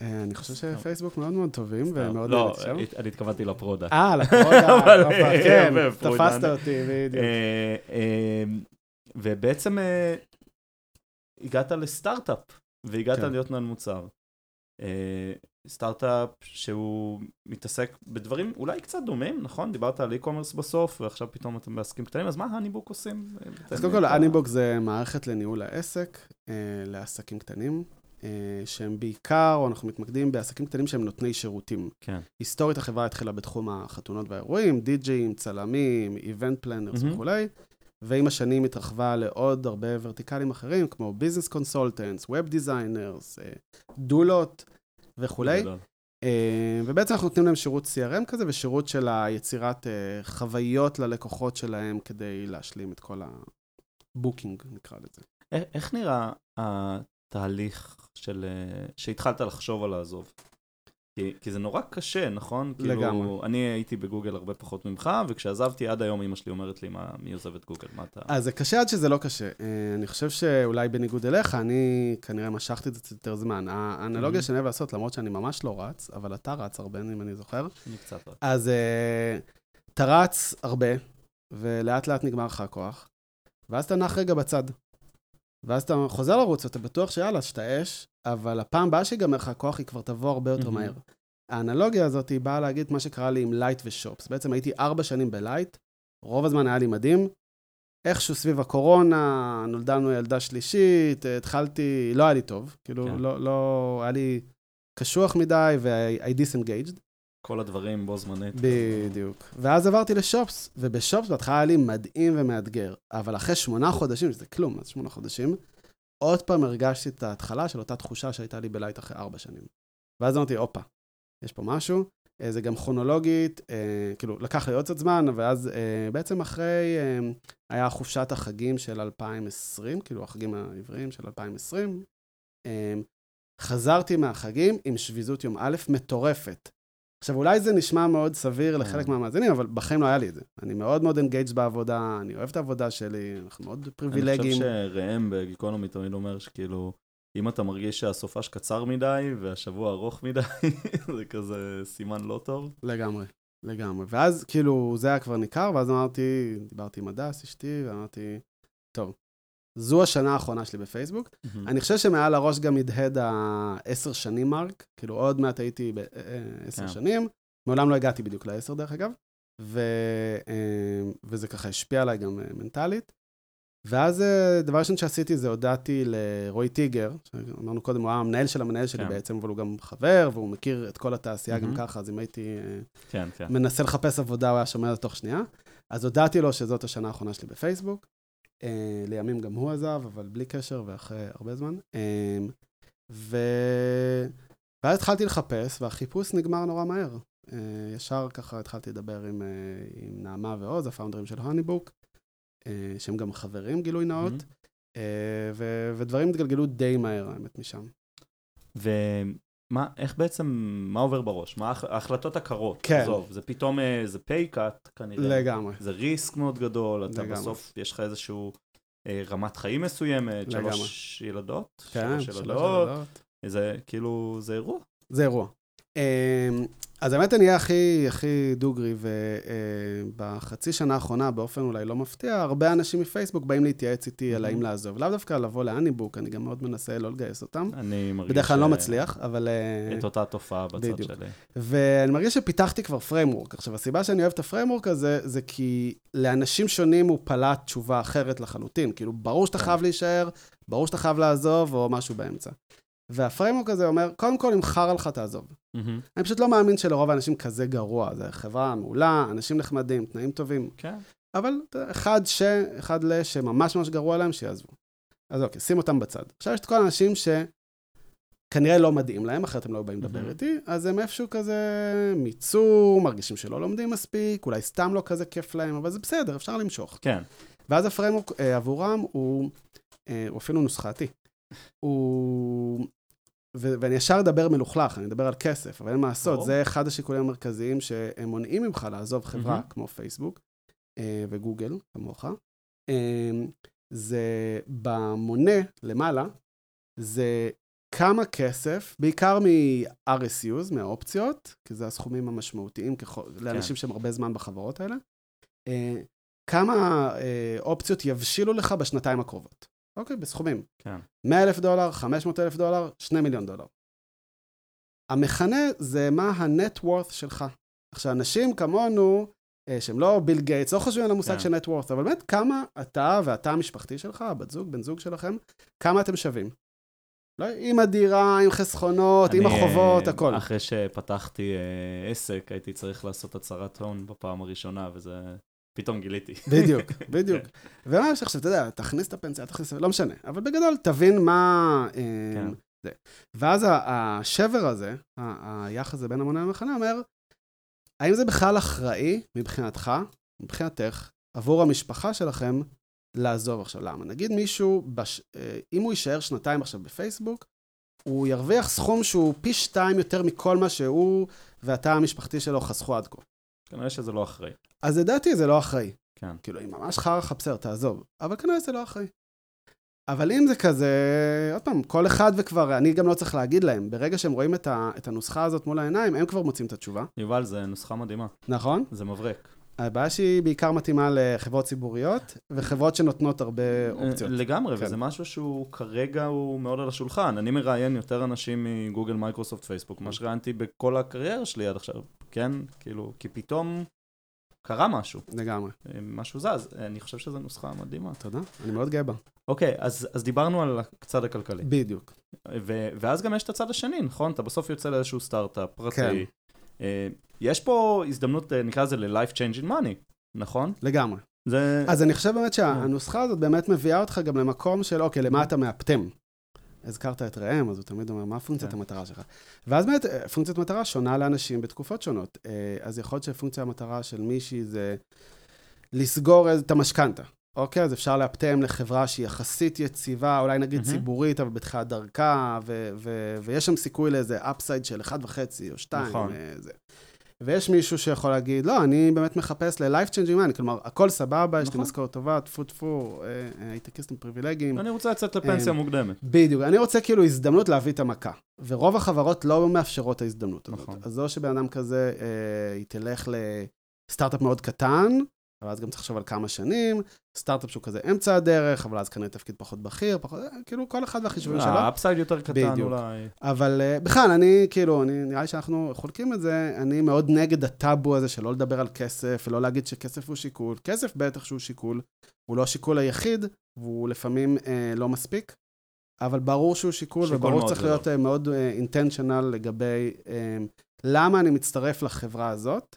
ואני חושב שפייסבוק מאוד מאוד טובים, ומאוד לא, שם. אני התכוונתי לפרודקט. אה, לפרודה, אבל, טוב, אה, כן. תפסת אותי, בדיוק. אה, אה, ובעצם אה, הגעת לסטארט-אפ, והגעת כן. להיות מנהל מוצר. אה, סטארט-אפ שהוא מתעסק בדברים אולי קצת דומים, נכון? דיברת על e-commerce בסוף, ועכשיו פתאום אתם בעסקים קטנים, אז מה HoneyBook עושים? אז קודם כל, HoneyBook זה מערכת לניהול העסק אה, לעסקים קטנים, אה, שהם בעיקר, או אנחנו מתמקדים בעסקים קטנים שהם נותני שירותים. כן. היסטורית החברה התחילה בתחום החתונות והאירועים, די-ג'ים, צלמים, event planners מהמם. וכולי, ועם השנים התרחבה לעוד הרבה ורטיקלים אחרים, כמו business consultants, web designers, דולות וכולי. אה, ובעצם אנחנו נותנים להם שירות CRM כזה, ושירות של היצירת אה, חוויות ללקוחות שלהם כדי להשלים את כל ה booking, נקרא לזה. איך- איך נראה התהליך של... אה, שהתחלת לחשוב על לעזוב? כי, כי זה נורא קשה, נכון? לגמרי. כאילו, אני הייתי בגוגל הרבה פחות ממך, וכשעזבתי עד היום אמא שלי אומרת לי, מה, מי עוזב את גוגל? מה אתה... אז זה קשה עד שזה לא קשה. אה, אני חושב שאולי בניגוד אליך, אני כנראה משכתי את זה יותר זמן. האנלוגיה Mhm. שאני אוהב לעשות, למרות שאני ממש לא רץ, אבל אתה רץ הרבה, אם אני זוכר. אני קצת... רק. אז אה, אתה רץ הרבה, ולאט לאט נגמר לך הכוח, ואז אתה נח רגע בצד. ואז אתה חוזר לרוץ, אתה בטוח שיאללה, שאתה אש, אבל הפעם הבאה שיגמר לך הכוח, היא כבר תבוא הרבה יותר. מהר. האנלוגיה הזאת היא באה להגיד מה שקרה לי עם Lite ו Shops. בעצם הייתי ארבע שנים ב Lite, רוב הזמן היה לי מדהים. איכשהו סביב הקורונה, נולדה לנו ילדה שלישית, התחלתי, לא היה לי טוב. כאילו, כן. לא, לא, היה לי קשוח מדי ו-I disengaged. כל הדברים בו זמנית. בדיוק. ואז עברתי לשופס, ובשופס בהתחלה היה לי מדהים ומאתגר, אבל אחרי שמונה חודשים, שזה כלום, אז שמונה חודשים, עוד פעם הרגשתי את ההתחלה של אותה תחושה שהייתה לי בלייט אחרי ארבע שנים. ואז אמרתי, הופה, יש פה משהו. אה, זה גם כרונולוגית, אה, כאילו, לקח לי עוד קצת זמן, ואז אה, בעצם אחרי, אה, היה חופשת החגים של 2020, כאילו, החגים העבריים של 2020. אה, חזרתי מהחגים עם שביזות יום א' מטורפת. עכשיו, אולי זה נשמע מאוד סביר לחלק כן. מהמאזינים, אבל בחיים לא היה לי את זה. אני מאוד מאוד אינגייג' בעבודה, אני אוהב את העבודה שלי, אנחנו מאוד אני פריבילגיים. חושב שראם בגיקונומי תמיד אומר שכאילו, אם אתה מרגיש שהסופש קצר מדי והשבוע ארוך מדי, זה כזה סימן לא טוב. לגמרי, לגמרי. ואז כאילו, זה היה כבר ניכר, ואז אמרתי, דיברתי עם הדס, אשתי, ואמרתי, טוב, זו השנה האחרונה שלי בפייסבוק. אני חושב שמעל הראש גם הדהד העשר שנים מרק, כאילו עוד מעט הייתי בעשר כן. שנים, מעולם לא הגעתי בדיוק לעשר דרך אגב, ו, אה, וזה ככה השפיע עליי גם אה, מנטלית. ואז אה, דבר ראשון שעשיתי זה הודעתי לרועי טיגר, שאמרנו קודם, הוא היה המנהל של המנהל שלי כן. בעצם, אבל הוא גם חבר, והוא מכיר את כל התעשייה גם מהמם. ככה, אז אם הייתי אה, כן, כן. מנסה לחפש עבודה, הוא היה שומע לתוך שנייה. אז הודעתי לו שזאת השנה האחרונה שלי בפייסבוק. אה, לימים גם הוא עזב, אבל בלי קשר ואחרי הרבה זמן. אה, ו... ואז התחלתי לחפש, והחיפוש נגמר נורא מהר. אה, ישר ככה התחלתי לדבר עם, אה, עם נעמה ועוז, הפאונדרים של הניבוק, אה, שהם גם חברים, גילוי נאות, מהמם. אה, ו... ודברים התגלגלו די מהר, האמת, משם. ומה, איך בעצם, מה עובר בראש? מה ההח- ההחלטות הקרות? כן. עזוב, זה פתאום אה, איזה פייקאט כנראה. לגמרי. זה ריסק מאוד גדול, אתה לגמרי. בסוף, יש לך איזשהו אה, רמת חיים מסוימת, לגמרי. שלוש ילדות, כן, שלוש שלוש ילדות, ילדות. זה כאילו, זה אירוע. זה אירוע. אמ, אז האמת, אני אהיה הכי, הכי דוגרי, ובחצי שנה האחרונה, באופן אולי לא מפתיע, הרבה אנשים מפייסבוק באים להתייעץ איתי על האם לעזוב. לאו דווקא לבוא ל HoneyBook, אני גם מאוד מנסה לא לגייס אותם. אני מרגיש... בדרך כלל אני לא מצליח, אבל... אה, את אותה תופעה בצד בדיוק. שלי. ואני מרגיש שפיתחתי כבר framework. עכשיו, הסיבה שאני אוהב את ה framework הזה, זה כי לאנשים שונים הוא פולט תשובה אחרת לחלוטין. כאילו, ברור שאתה כן. חייב להישאר, ברור שאתה חייב לעזוב, או משהו באמצע. והפריימורק הזה אומר, קודם כל, אם חרא לך, תעזוב. מהמם. אני פשוט לא מאמין שלרוב האנשים כזה גרוע. זו חברה מעולה, אנשים נחמדים, תנאים טובים. כן. אבל אתה יודע, אחד ש... אחד ל... שממש ממש גרוע להם, שיעזבו. אז אוקיי, שים אותם בצד. עכשיו יש את כל האנשים שכנראה לא מתאים להם, אחרת הם לא באים לדבר מהמם. איתי, אז הם איפשהו כזה מיצו, מרגישים שלא לומדים מספיק, אולי סתם לא כזה כיף להם, אבל זה בסדר, אפשר למשוך. כן. ואז ה framework אה, עבורם הוא, אה, הוא אפילו נוסחתי. הוא... ואני ישר אדבר מלוכלך, אני אדבר על כסף, אבל אין מה לעשות. זה אחד השיקולים המרכזיים שהם מונעים ממך לעזוב חברה מהמם. כמו פייסבוק אה, וגוגל, כמוך. אה, זה במונה למעלה, זה כמה כסף, בעיקר מ-RSUs, מהאופציות, כי זה הסכומים המשמעותיים ככל, לאנשים שהם הרבה זמן בחברות האלה, אה, כמה אה, אופציות יבשילו לך בשנתיים הקרובות. אוקיי, בסכומים. כן. 100 אלף דולר, 500 אלף דולר, 2 מיליון דולר. המכנה זה מה ה-net worth שלך. עכשיו, אנשים כמונו, אה, שהם לא ביל גייטס, לא חושבים על המושג כן. של net worth, אבל באמת, כמה אתה והתא המשפחתי שלך, הבת זוג, בן זוג שלכם, כמה אתם שווים? לא, עם הדירה, עם חסכונות, עם אני, החובות, אה, הכל. אחרי שפתחתי אה, עסק, הייתי צריך לעשות הצהרת הון בפעם הראשונה, וזה... פתאום גיליתי. בדיוק, בדיוק. וממש עכשיו, אתה יודע, תכניס את הפנסיה, תכניס, לא משנה. אבל בגדול, תבין מה... כן. זה. ואז השבר הזה, היחס הזה בין המונה למחנה, אומר, האם זה בכלל אחראי מבחינתך, מבחינתך, עבור המשפחה שלכם, לעזוב עכשיו? למה? נגיד מישהו, בש... אה, אם הוא יישאר שנתיים עכשיו בפייסבוק, הוא ירוויח סכום שהוא פי שתיים יותר מכל מה שהוא והתא המשפחתי שלו חסכו עד כה. כנראה שזה לא אחראי. אז לדעתי זה לא אחראי. כן. כאילו, אם ממש חרא בסדר, תעזוב. אבל כנראה זה לא אחראי. אבל אם זה כזה, עוד פעם, כל אחד וכבר, אני גם לא צריך להגיד להם, ברגע שהם רואים את, ה, את הנוסחה הזאת מול העיניים, הם כבר מוצאים את התשובה, יובל, זה נוסחה מדהימה. נכון? זה מבריק. הבעיה שהיא בעיקר מתאימה לחברות ציבוריות, וחברות שנותנות הרבה אופציות. לגמרי, כן. וזה משהו שהוא כרגע הוא מאוד על השולחן. אני מראיין יותר אנשים מגוגל, מייקרוסופט, פייסבוק, מה שראיינתי בכל הקריירה שלי עד עכשיו, כן? כאילו, כי פתאום קרה משהו, לגמרי. אה, משהו זז. אני חושב שזו נוסחה מדהימה. תודה, אני מאוד גאה בה. אוקיי, אז, אז דיברנו על הצד הכלכלי. בדיוק. ו- ואז גם יש את הצד השני, נכון? אתה בסוף יוצא לאיזשהו סטארט-אפ פרטי. כן. אה, יש פה הזדמנות, אה, נקרא לזה ל-life changing money, נכון? לגמרי. זה... אז אני חושב באמת שהנוסחה הזאת באמת מביאה אותך גם למקום של, אוקיי, למה אתה מאפטם? הזכרת את ראם, אז הוא תמיד אומר, מה פונקציית כן. המטרה שלך? ואז באמת, אה, פונקציית מטרה שונה לאנשים בתקופות שונות. אה, אז יכול להיות שפונקציה המטרה של מישהי זה לסגור את המשכנתה. אוקיי, אז אפשר לאפטם לחברה שהיא יחסית יציבה, אולי נגיד מהמם. ציבורית, אבל בתחילת דרכה, ו- ו- ויש שם סיכוי לאיזה אפסייד של 1.5 או 2. נכון. זה. ויש מישהו שיכול להגיד, לא, אני באמת מחפש ל-life changing money, כלומר, הכל סבבה, יש לי נכון. משכורת טובה, טפו טפו, אה, אה, הייטקיסטים פריבילגיים. אני רוצה לצאת לפנסיה אה, מוקדמת. בדיוק, אני רוצה כאילו הזדמנות להביא את המכה. ורוב החברות לא מאפשרות את ההזדמנות הזאת. נכון. אז או שבן אדם כזה, אה, היא תלך לסטארט-אפ מאוד קטן, אבל אז גם צריך לחשוב על כמה שנים, סטארט-אפ שהוא כזה אמצע הדרך, אבל אז כנראה תפקיד פחות בכיר, פחות, אה, כאילו כל אחד והחישובים שלו. ה upside יותר קטן בדיוק. אולי. אבל uh, בכלל, אני כאילו, אני, נראה לי שאנחנו חולקים את זה, אני מאוד נגד הטאבו הזה של לא לדבר על כסף, ולא להגיד שכסף הוא שיקול. כסף בטח שהוא שיקול, הוא לא השיקול היחיד, והוא לפעמים uh, לא מספיק, אבל ברור שהוא שיקול, שיקול וברור שצריך. להיות מאוד אינטנשיונל לגבי uh, למה אני מצטרף לחברה הזאת,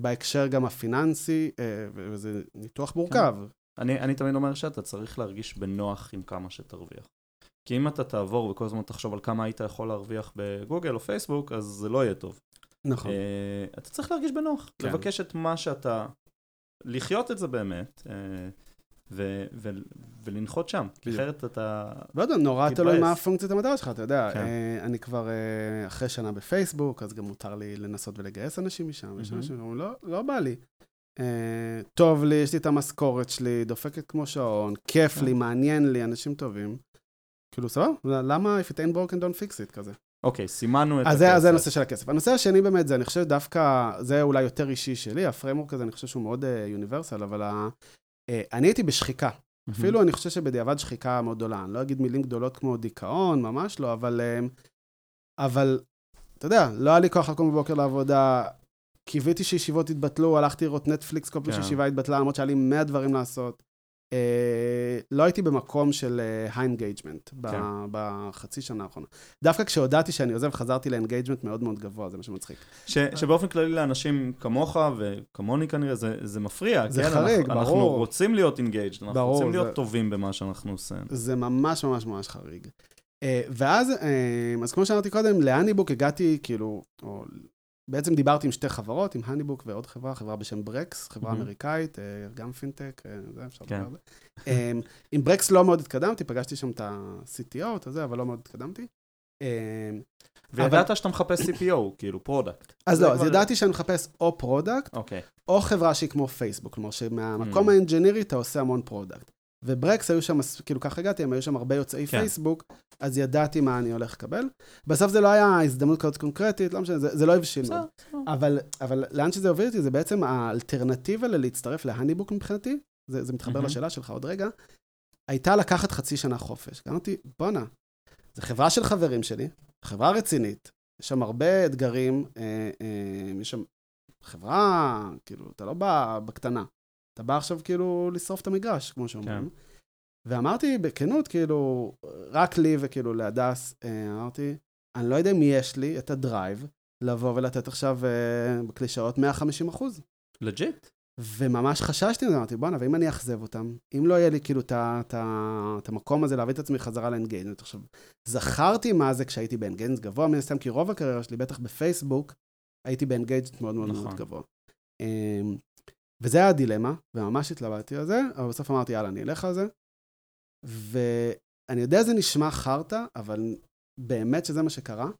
בהקשר גם הפיננסי, uh, וזה ניתוח מורכב. אני, אני תמיד אומר שאתה צריך להרגיש בנוח עם כמה שתרוויח. כי אם אתה תעבור וכל הזמן תחשוב על כמה היית יכול להרוויח בגוגל או פייסבוק, אז זה לא יהיה טוב. נכון. אה, אתה צריך להרגיש בנוח, כן. לבקש את מה שאתה, לחיות את זה באמת, אה, ו- ו- ולנחות שם, כי. אחרת אתה... לא יודע, נורא תתבאס. תלוי מה הפונקציית המטרה שלך, אתה יודע. כן. אה, אני כבר אה, אחרי שנה בפייסבוק, אז גם מותר לי לנסות ולגייס אנשים משם. יש מהמם. אנשים שאומרים, לא, לא בא לי. אה, טוב לי, יש לי את המשכורת שלי, דופקת כמו שעון, כיף כן. לי, מעניין לי, אנשים טובים. כאילו, סבבה, למה if it ain't broken don't fix it כזה? אוקיי, סימנו את אז הכסף. אז זה הנושא של הכסף. הנושא השני באמת, זה אני חושב דווקא, זה אולי יותר אישי שלי, ה framework הזה, אני חושב שהוא מאוד universal, אבל ה, uh, אני הייתי בשחיקה. אפילו אני חושב שבדיעבד שחיקה מאוד גדולה. אני לא אגיד מילים גדולות כמו דיכאון, ממש לא, אבל... אמ, אבל, אתה יודע, לא היה לי כוח לקום בבוקר לעבודה, קיוויתי שישיבות יתבטלו, הלכתי לראות נטפליקס כל פעם כן. שישיבה התבטלה, למרות שהיה לי 100 דברים לעשות. אה, לא הייתי במקום של high engagement כן. בחצי שנה האחרונה. דווקא כשהודעתי שאני עוזב, חזרתי ל engagement מאוד מאוד גבוה, זה מה שמצחיק. ש, שבאופן כללי לאנשים כמוך וכמוני כנראה, זה, זה מפריע. זה כן? חריג, אנחנו, אנחנו ברור. רוצים להיות engaged, אנחנו ברור, רוצים להיות זה- טובים במה שאנחנו עושים. זה ממש ממש ממש חריג. אה, ואז, אה, אז כמו שאמרתי קודם, להניבוק הגעתי, כאילו, או בעצם דיברתי עם שתי חברות, עם הניבוק ועוד חברה, חברה בשם ברקס, חברה מהמם. אמריקאית, אה, גם פינטק, אה, זה אפשר כן. לדבר על זה. אה, עם ברקס לא מאוד התקדמתי, פגשתי שם את ה-CTO, את הזה, אבל לא מאוד התקדמתי. וידעת שאתה מחפש CPO, כאילו product. אז לא, אז כבר- ידעתי שאני מחפש או product, אוקיי. או חברה שהיא כמו פייסבוק, כלומר שמהמקום Mm. ה engineering אתה עושה המון product. וברקס היו שם, כאילו ככה הגעתי, הם היו שם הרבה יוצאי כן. פייסבוק, אז ידעתי מה אני הולך לקבל. בסוף זה לא היה הזדמנות כזאת קונקרטית, לא משנה, זה, זה לא הבשיל בסדר. בסדר. אבל, אבל לאן שזה הוביל אותי, זה בעצם האלטרנטיבה ללהצטרף להניבוק מבחינתי, זה, זה מתחבר מהמם. לשאלה שלך עוד רגע, הייתה לקחת חצי שנה חופש. אמרתי, בואנה, זו חברה של חברים שלי, חברה רצינית, יש שם הרבה אתגרים, אה, אה, יש שם חברה, כאילו, אתה לא בא בקטנה, אתה בא עכשיו כאילו לשרוף את המגרש, כמו שאומרים. כן. ואמרתי בכנות, כאילו, רק לי וכאילו להדס, אה, אמרתי, אני לא יודע אם יש לי את ה drive לבוא ולתת עכשיו אה, בקלישאות 150 אחוז. לג'יט. וממש חששתי מזה, אמרתי, בואנה, ואם אני אאכזב אותם, אם לא יהיה לי כאילו את המקום הזה להביא את עצמי חזרה ל engagement. עכשיו, זכרתי מה זה כשהייתי ב engagement גבוה, מן הסתם, כי רוב הקריירה שלי, בטח בפייסבוק, הייתי ב engagement מאוד מאוד נכון. מאוד גבוה. וזה היה הדילמה, וממש התלבטתי על זה, אבל בסוף אמרתי, יאללה, אני אלך על זה. ואני יודע, זה נשמע חרטא, אבל באמת שזה מה שקרה.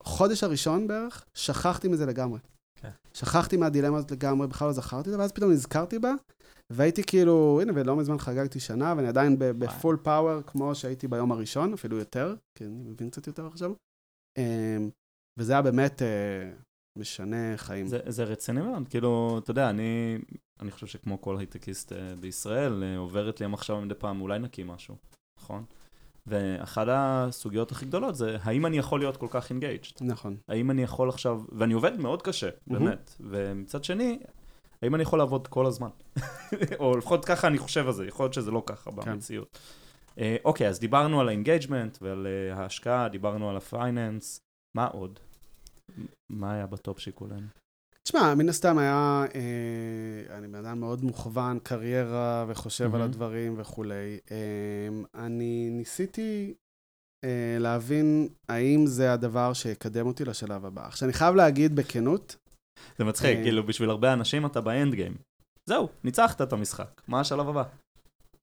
בחודש הראשון בערך, שכחתי מזה לגמרי. כן. שכחתי מהדילמה הזאת לגמרי, בכלל לא זכרתי אותה, ואז פתאום נזכרתי בה, והייתי כאילו, הנה, ולא מזמן חגגתי שנה, ואני עדיין ב full power, כמו שהייתי ביום הראשון, אפילו יותר, כי אני מבין קצת יותר עכשיו. אמ, וזה היה באמת אה, משנה חיים. זה, זה רציני מאוד, כאילו, אתה יודע, אני, אני חושב שכמו כל הייטקיסט אה, בישראל, אה, עוברת לי המחשבה מדי פעם, אולי נקים משהו, נכון? ואחת הסוגיות הכי גדולות זה, האם אני יכול להיות כל כך engaged? נכון. האם אני יכול עכשיו, ואני עובד מאוד קשה. באמת, ומצד שני, האם אני יכול לעבוד כל הזמן? או לפחות ככה אני חושב על זה, יכול להיות שזה לא ככה כן. במציאות. אה, אוקיי, אז דיברנו על ה engagement ועל אה, ההשקעה, דיברנו על ה finance, מה עוד? מה היה בטופ שיקולים? תשמע, מן הסתם היה, אה, אני בן אדם מאוד מוכוון, קריירה, וחושב על מהמם. הדברים וכולי. אה, אני ניסיתי אה, להבין האם זה הדבר שיקדם אותי לשלב הבא. עכשיו, אני חייב להגיד בכנות, זה מצחיק, אה, כאילו בשביל הרבה אנשים אתה ב end game. זהו, ניצחת את המשחק, מה השלב הבא?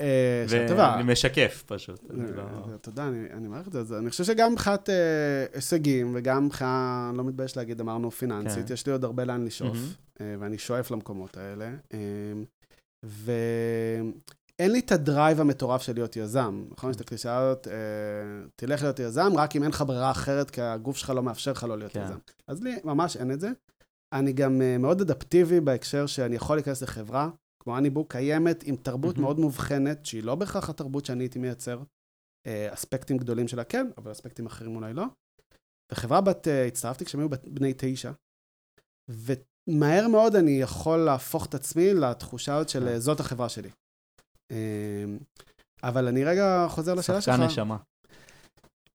אה. ואני משקף פשוט. אה, לא- תודה, אני מעריך את זה. אני חושב שגם מבחינת אה, הישגים, וגם מבחינה, אני לא מתבייש להגיד, אמרנו פיננסית, כן. יש לי עוד הרבה לאן לשאוף, ואני שואף למקומות האלה. ואין לי את ה drive המטורף של להיות יזם, נכון? יש את הקלישאה הזאת, תלך להיות יזם, רק אם אין לך ברירה אחרת, כי הגוף שלך לא מאפשר לך לא להיות כן. יזם. אז לי ממש אין את זה. אני גם מאוד אדפטיבי בהקשר שאני יכול להיכנס לחברה, כמו אניבוק, קיימת עם תרבות מהמם. מאוד מובחנת, שהיא לא בהכרח התרבות שאני הייתי מייצר. אה, אספקטים גדולים שלה כן, אבל אספקטים אחרים אולי לא. וחברה בת, אה, הצטרפתי כשהם היו בני תשע, ומהר מאוד אני יכול להפוך את עצמי לתחושה הזאת של כן. אה, זאת החברה שלי. אה, אבל אני רגע חוזר לשאלה שלך. שחקן נשמה.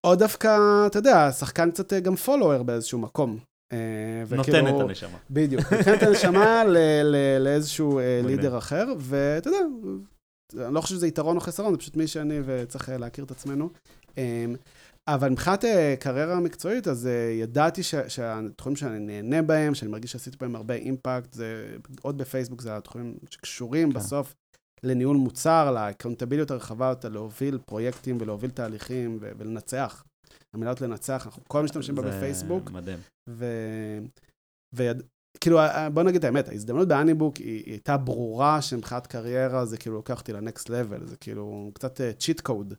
או דווקא, אתה יודע, שחקן קצת גם פולואר באיזשהו מקום. אה, נותן את הנשמה. בדיוק, נותן את הנשמה לאיזשהו אה. לידר אחר, ואתה יודע, אני לא חושב שזה יתרון או חסרון, זה פשוט מי שאני וצריך אה, להכיר את עצמנו. אה, אבל מבחינת קריירה מקצועית, אז ידעתי שהתחומים שאני נהנה בהם, שאני מרגיש שעשיתי בהם הרבה אימפקט, זה עוד בפייסבוק, זה התחומים שקשורים כן. בסוף לניהול מוצר, לאקאונטביליות הרחבה להוביל פרויקטים ולהוביל תהליכים ולנצח. המילה הזאת לנצח, אנחנו כל משתמשים בה בפייסבוק. מדהים. ו... ויד... כאילו, בוא נגיד את האמת, ההזדמנות באניבוק היא, היא הייתה ברורה שמבחינת קריירה זה כאילו לוקח אותי ל next level, זה כאילו קצת cheat code.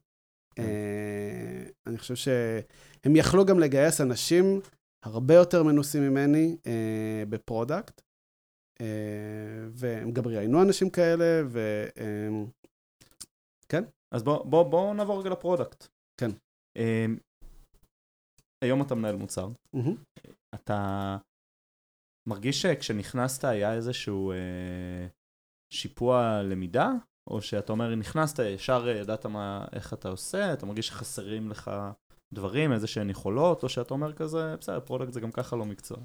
אה, אני חושב שהם יכלו גם לגייס אנשים הרבה יותר מנוסים ממני אה, ב product, אה, והם גם ראיינו אנשים כאלה, ו... אה, כן. אז בואו בוא, בוא נעבור רגע ל product. כן. אה, היום אתה מנהל מוצר. מהמם. אתה מרגיש שכשנכנסת היה איזשהו אה, שיפוע למידה? או שאתה אומר, נכנסת, ישר ידעת מה, איך אתה עושה, אתה מרגיש שחסרים לך דברים, איזה שהן יכולות, או שאתה אומר כזה, בסדר, product זה גם ככה לא מקצוע.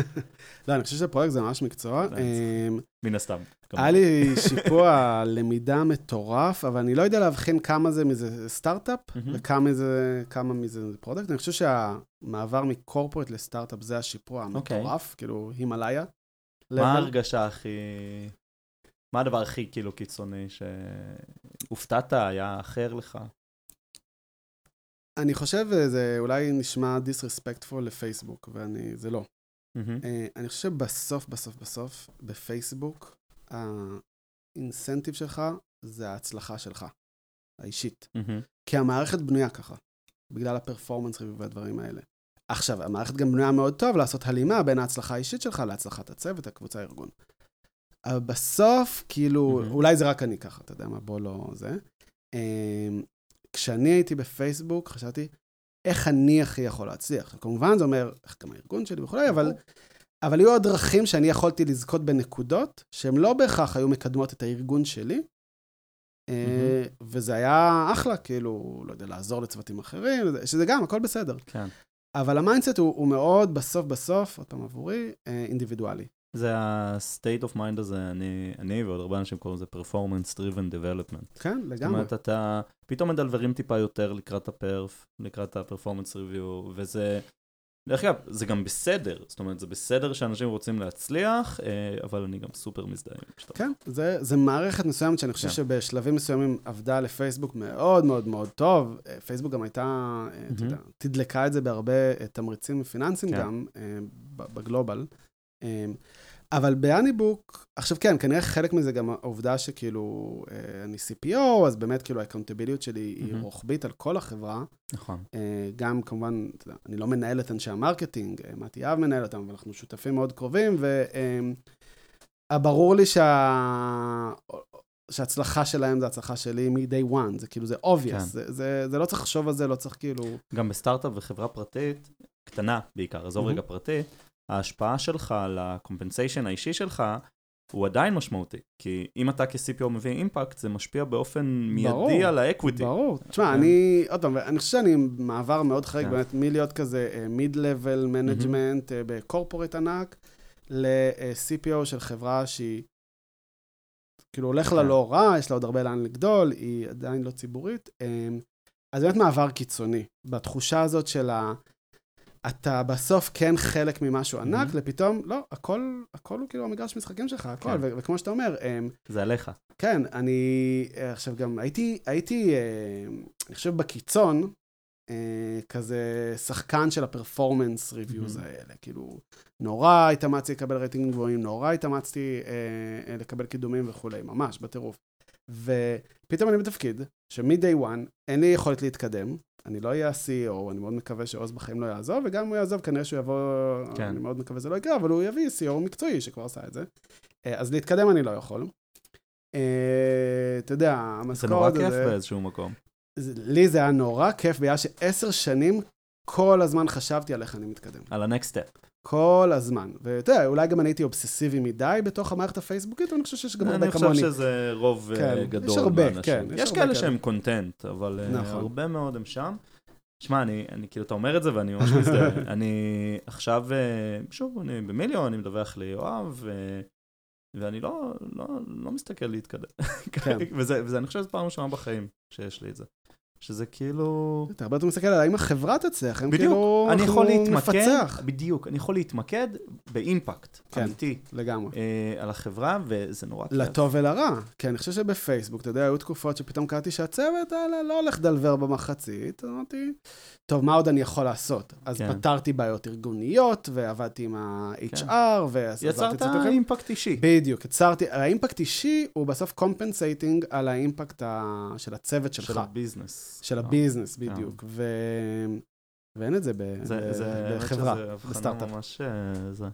לא, אני חושב ש product זה ממש מקצוע. אמ, מן הסתם. היה לי שיפוע למידה מטורף, אבל אני לא יודע להבחין כמה זה מזה סטארט-אפ. וכמה מזה, product. אני חושב שהמעבר מ corporate לסטארט-אפ זה השיפוע אוקיי. המטורף, כאילו הימאליה. מה. ההרגשה הכי... מה הדבר הכי כאילו קיצוני שהופתעת, היה אחר לך? אני חושב, זה אולי נשמע disrespectful לפייסבוק, ואני, זה לא. אה, אני חושב שבסוף, בסוף, בסוף, בפייסבוק, האינסנטיב שלך זה ההצלחה שלך, האישית. מהמם. כי המערכת בנויה ככה, בגלל הפרפורמנס ריוויו והדברים האלה. עכשיו, המערכת גם בנויה מאוד טוב לעשות הלימה בין ההצלחה האישית שלך להצלחת הצוות, הקבוצה, הארגון. אבל בסוף, כאילו, מהמם. אולי זה רק אני ככה, אתה יודע מה, בוא לא זה. כשאני הייתי בפייסבוק, חשבתי, איך אני הכי יכול להצליח? כמובן, זה אומר, איך גם הארגון שלי וכולי, אבל, אבל היו עוד דרכים שאני יכולתי לזכות בנקודות, שהן לא בהכרח היו מקדמות את הארגון שלי, אה, וזה היה אחלה, כאילו, לא יודע, לעזור לצוותים אחרים, שזה גם, הכל בסדר. כן. אבל ה mindset הוא, הוא מאוד בסוף בסוף, עוד פעם עבורי, אה, אינדיבידואלי. זה ה-state of mind הזה, אני, אני ועוד הרבה אנשים קוראים לזה performance driven development. כן, זאת לגמרי. אומרת, אתה פתאום מדלברים טיפה יותר לקראת הפרף, לקראת ה-performance review, וזה, דרך אגב, זה גם בסדר, זאת אומרת, זה בסדר שאנשים רוצים להצליח, אה, אבל אני גם סופר מזדהה עם שאתה... כן, זה, זה מערכת מסוימת שאני חושב כן. שבשלבים מסוימים עבדה לפייסבוק מאוד מאוד מאוד טוב. אה, פייסבוק גם הייתה, אה, אתה יודע, תדלקה את זה בהרבה תמריצים פיננסיים כן. גם, בגלובל. אבל ב HoneyBook, עכשיו כן, כנראה חלק מזה גם העובדה שכאילו אה, אני CPO, אז באמת כאילו ה accountability שלי היא. רוחבית על כל החברה. נכון. אה, גם כמובן, אני לא מנהל את אנשי ה marketing, אה, מתי יהב מנהל אותם, אבל אנחנו שותפים מאוד קרובים, וברור לי שה... שההצלחה שלהם זה הצלחה שלי מ-day one, זה כאילו, זה obvious, כן. זה, זה, זה לא צריך לחשוב על זה, לא צריך כאילו... גם בסטארט-אפ וחברה פרטית, קטנה בעיקר, עזוב מהמם. רגע פרטית, ההשפעה שלך על ה compensation האישי שלך, הוא עדיין משמעותי. כי אם אתה כ-CPO מביא impact, זה משפיע באופן מיידי ברור, על ה equity. ברור. תשמע, כן. אני, עוד פעם, אני חושב שאני מעבר מאוד חריג כן. באמת מלהיות כזה mid-level management ב corporate ענק, ל-CPO של חברה שהיא, כאילו הולך לה כן. לא רע, יש לה עוד הרבה לאן לגדול, היא עדיין לא ציבורית. אמ, אז באמת מעבר קיצוני, בתחושה הזאת של ה... אתה בסוף כן חלק ממשהו ענק, מהמם. לפתאום, לא, הכל, הכל הוא כאילו המגרש משחקים שלך, הכל, כן. ו- וכמו שאתה אומר, אמ, זה עליך. כן, אני אה, עכשיו גם הייתי, הייתי, אה, אני חושב בקיצון, אה, כזה שחקן של הפרפורמנס ריוויוז מהמם. האלה, כאילו, נורא התאמצתי לקבל רייטינגים גבוהים, נורא התאמצתי אה, לקבל קידומים וכולי, ממש, בטירוף. ופתאום אני בתפקיד, שמ-day one אין לי יכולת להתקדם, אני לא אהיה ה-CEO, אני מאוד מקווה שעוז בחיים לא יעזוב, וגם אם הוא יעזוב, כנראה שהוא יבוא, כן. אני מאוד מקווה שזה לא יקרה, אבל הוא יביא CEO מקצועי שכבר עשה את זה. אה, אז להתקדם אני לא יכול. אה, אתה יודע, זה נורא המשכורת... כיף הזה- באיזשהו מקום. זה- לי זה היה נורא כיף, בגלל שעשר שנים כל הזמן חשבתי על איך אני מתקדם. על ה-next step. כל הזמן. ואתה יודע, אולי גם אני הייתי אובססיבי מדי בתוך המערכת הפייסבוקית, ואני חושב שיש גם הרבה אני כמוני. חושב שזה רוב אה, כן, יש גדול הרבה, מהאנשים. כן, יש יש הרבה כאלה. שהם קונטנט, אבל אה, נכון. הרבה מאוד הם שם. שמע, אני, אני כאילו, אתה אומר את זה ואני ממש מזדהה. אני עכשיו, אה, שוב, אני במיליון, אני מדווח ליואב, ואני לא, לא, לא מסתכל להתקדם. כן. וזה, וזה, אני חושב שזו פעם ראשונה בחיים שיש לי את זה. שזה כאילו... אתה הרבה יותר מסתכל על האם החברה תצליח, הם בדיוק, כאילו, אני יכול להתמקד, נפצח. בדיוק, אני יכול להתמקד באימפקט כן. אמיתי לגמרי. אה, על החברה, וזה נורא כיף. לטוב ולרע. כי אני חושב שבפייסבוק, אתה יודע, היו תקופות שפתאום קראתי שהצוות האלה לא הולך לדלבר במחצית, אמרתי, טוב, מה עוד אני יכול לעשות? אז כן. פתרתי בעיות ארגוניות, ועבדתי עם ה-HR, ועזרתי יצרת קצת יותר. impact אישי. בדיוק, יצרתי, ה impact אישי הוא בסוף compensating על ה impact ה... של הצוות של שלך. ה business. של אה, ה business, בדיוק. ו... ואין את זה ב- זה, זה, בחברה, בסטארט-אפ. ממש... אה, זה.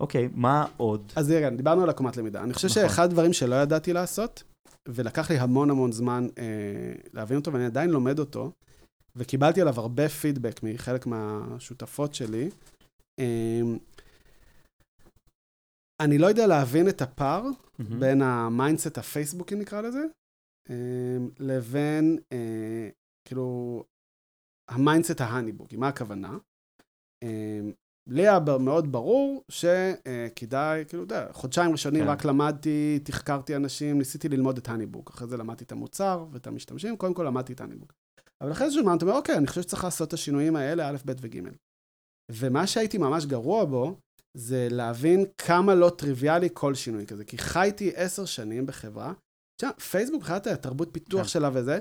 אוקיי, מה עוד? אז רגע, דיברנו על עקומת למידה. אני חושב נכון. שאחד הדברים שלא ידעתי לעשות, ולקח לי המון המון זמן אה, להבין אותו, ואני עדיין לומד אותו, וקיבלתי עליו הרבה פידבק מחלק מהשותפות שלי, אה, אני לא יודע להבין את הפער מהמם. בין ה mindset הפייסבוקי, נקרא לזה, אה, לבין, אה, כאילו, ה mindset ההאניבוקי. מה הכוונה? אה, לי היה מאוד ברור שכדאי, כאילו, אתה יודע, חודשיים ראשונים כן. רק למדתי, תחקרתי אנשים, ניסיתי ללמוד את הניבוק. אחרי זה למדתי את המוצר ואת המשתמשים, קודם כל למדתי את הניבוק. אבל אחרי איזשהו זמן אתה אומר, אוקיי, אני חושב שצריך לעשות את השינויים האלה, א', ב' וג'. ומה שהייתי ממש גרוע בו, זה להבין כמה לא טריוויאלי כל שינוי כזה. כי חייתי עשר שנים בחברה, תשמע, פייסבוק, מבחינת התרבות פיתוח כן. שלה וזה,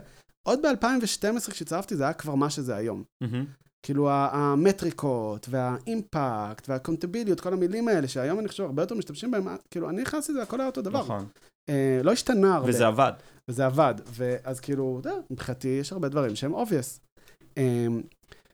עוד ב-2012 כשהצטרפתי זה היה כבר מה שזה היום. מהמם. כאילו המטריקות, וה impact, וה accountability, כל המילים האלה, שהיום אני חושב הרבה יותר משתמשים בהם, כאילו, אני נכנסתי לזה, הכל היה אותו דבר. נכון. אה, לא השתנה הרבה. וזה עבד. וזה עבד. ואז כאילו, אתה יודע, מבחינתי יש הרבה דברים שהם obvious. Um,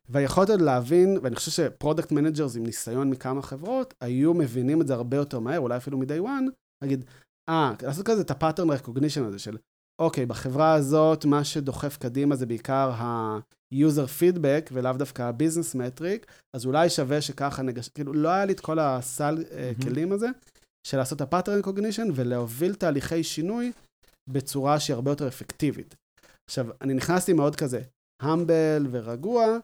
והיכולת עוד להבין, ואני חושב ש product managers עם ניסיון מכמה חברות, היו מבינים את זה הרבה יותר מהר, אולי אפילו מ-day one, להגיד, אה, לעשות כזה את ה-pattern recognition הזה של, אוקיי, בחברה הזאת, מה שדוחף קדימה זה בעיקר ה-user feedback, ולאו דווקא ה-business metric, אז אולי שווה שככה נגש... כאילו, לא היה לי את כל הסל מהמם. כלים הזה, של לעשות את ה-pattern recognition ולהוביל תהליכי שינוי בצורה שהיא הרבה יותר אפקטיבית. עכשיו, אני נכנסתי מאוד כזה המבל ורגוע,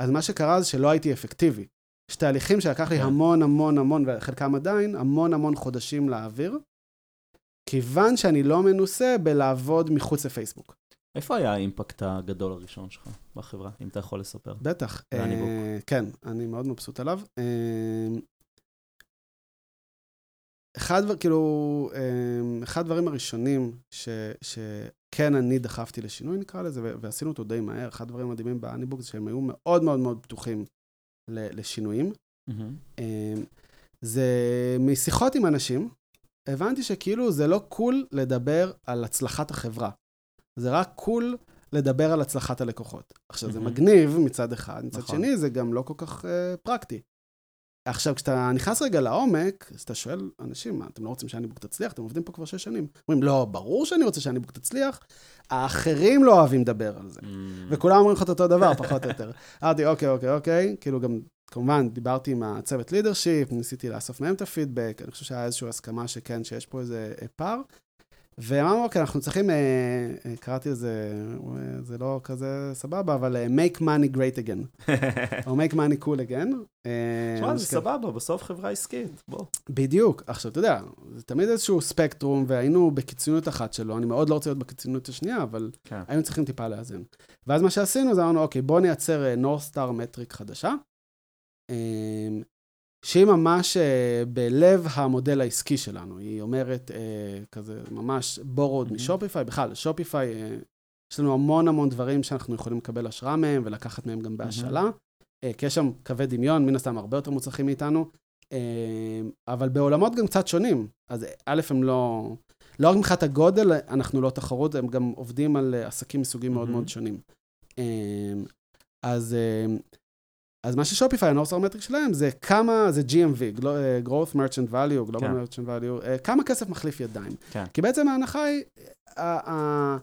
אז מה שקרה זה שלא הייתי אפקטיבי. יש תהליכים שלקח לי כן. המון המון המון, וחלקם עדיין, המון המון חודשים להעביר, כיוון שאני לא מנוסה בלעבוד מחוץ לפייסבוק. איפה היה האימפקט הגדול הראשון שלך בחברה, אם אתה יכול לספר? בטח. אה, כן, אני מאוד מבסוט עליו. אה, אחד, כאילו, אה, אחד הדברים הראשונים ש, שכן אני דחפתי לשינוי, נקרא לזה, ועשינו אותו די מהר, אחד הדברים המדהימים באניבוק זה שהם היו מאוד מאוד מאוד פתוחים לשינויים. מהמם. אה, זה משיחות עם אנשים, הבנתי שכאילו זה לא קול לדבר על הצלחת החברה. זה רק קול לדבר על הצלחת הלקוחות. עכשיו, זה מהמם. מגניב מצד אחד, מצד נכון. שני זה גם לא כל כך אה, פרקטי. עכשיו, כשאתה נכנס רגע לעומק, אז אתה שואל אנשים, מה, אתם לא רוצים שהניבוק תצליח? אתם עובדים פה כבר שש שנים. אומרים, לא, ברור שאני רוצה שהניבוק תצליח, האחרים לא אוהבים לדבר על זה. מהמם. וכולם אומרים לך את אותו דבר, פחות או יותר. אמרתי, אוקיי, אוקיי, אוקיי, כאילו גם, כמובן, דיברתי עם הצוות לידרשיפ, ניסיתי לאסוף מהם את הפידבק, אני חושב שהיה איזושהי הסכמה שכן, שיש פה איזה אה, פער. ואמרנו, אוקיי, אנחנו צריכים, אה, אה, קראתי לזה, זה לא כזה סבבה, אבל make money great again, או make money cool again. תשמע, זה כן. סבבה, בסוף חברה עסקית, בוא. בדיוק. עכשיו, אתה יודע, זה תמיד איזשהו ספקטרום, והיינו בקיצוניות אחת שלו, אני מאוד לא רוצה להיות בקיצוניות השנייה, אבל כן. היינו צריכים טיפה לאזן. ואז מה שעשינו זה אמרנו, אוקיי, בואו נייצר North Star מטריק חדשה, שהיא ממש אה, בלב המודל העסקי שלנו. היא אומרת אה, כזה, ממש borrowed. משופיפיי, בכלל, שופיפיי, אה, יש לנו המון המון דברים שאנחנו יכולים לקבל השראה מהם ולקחת מהם גם בהשאלה. כי יש שם קווי דמיון, מן הסתם הרבה יותר מוצלחים מאיתנו, אבל בעולמות גם קצת שונים. אז א', הם לא... לא רק מבחינת הגודל, אנחנו לא תחרות, הם גם עובדים על עסקים מסוגים מאוד. מאוד שונים. אז, אז מה ששופיפיי, הנורסר מטריק שלהם, זה כמה, זה GMV, אה, growth merchant value, global כן. merchant value, אה, כמה כסף מחליף ידיים. כן. כי בעצם ההנחה היא, ה- ה-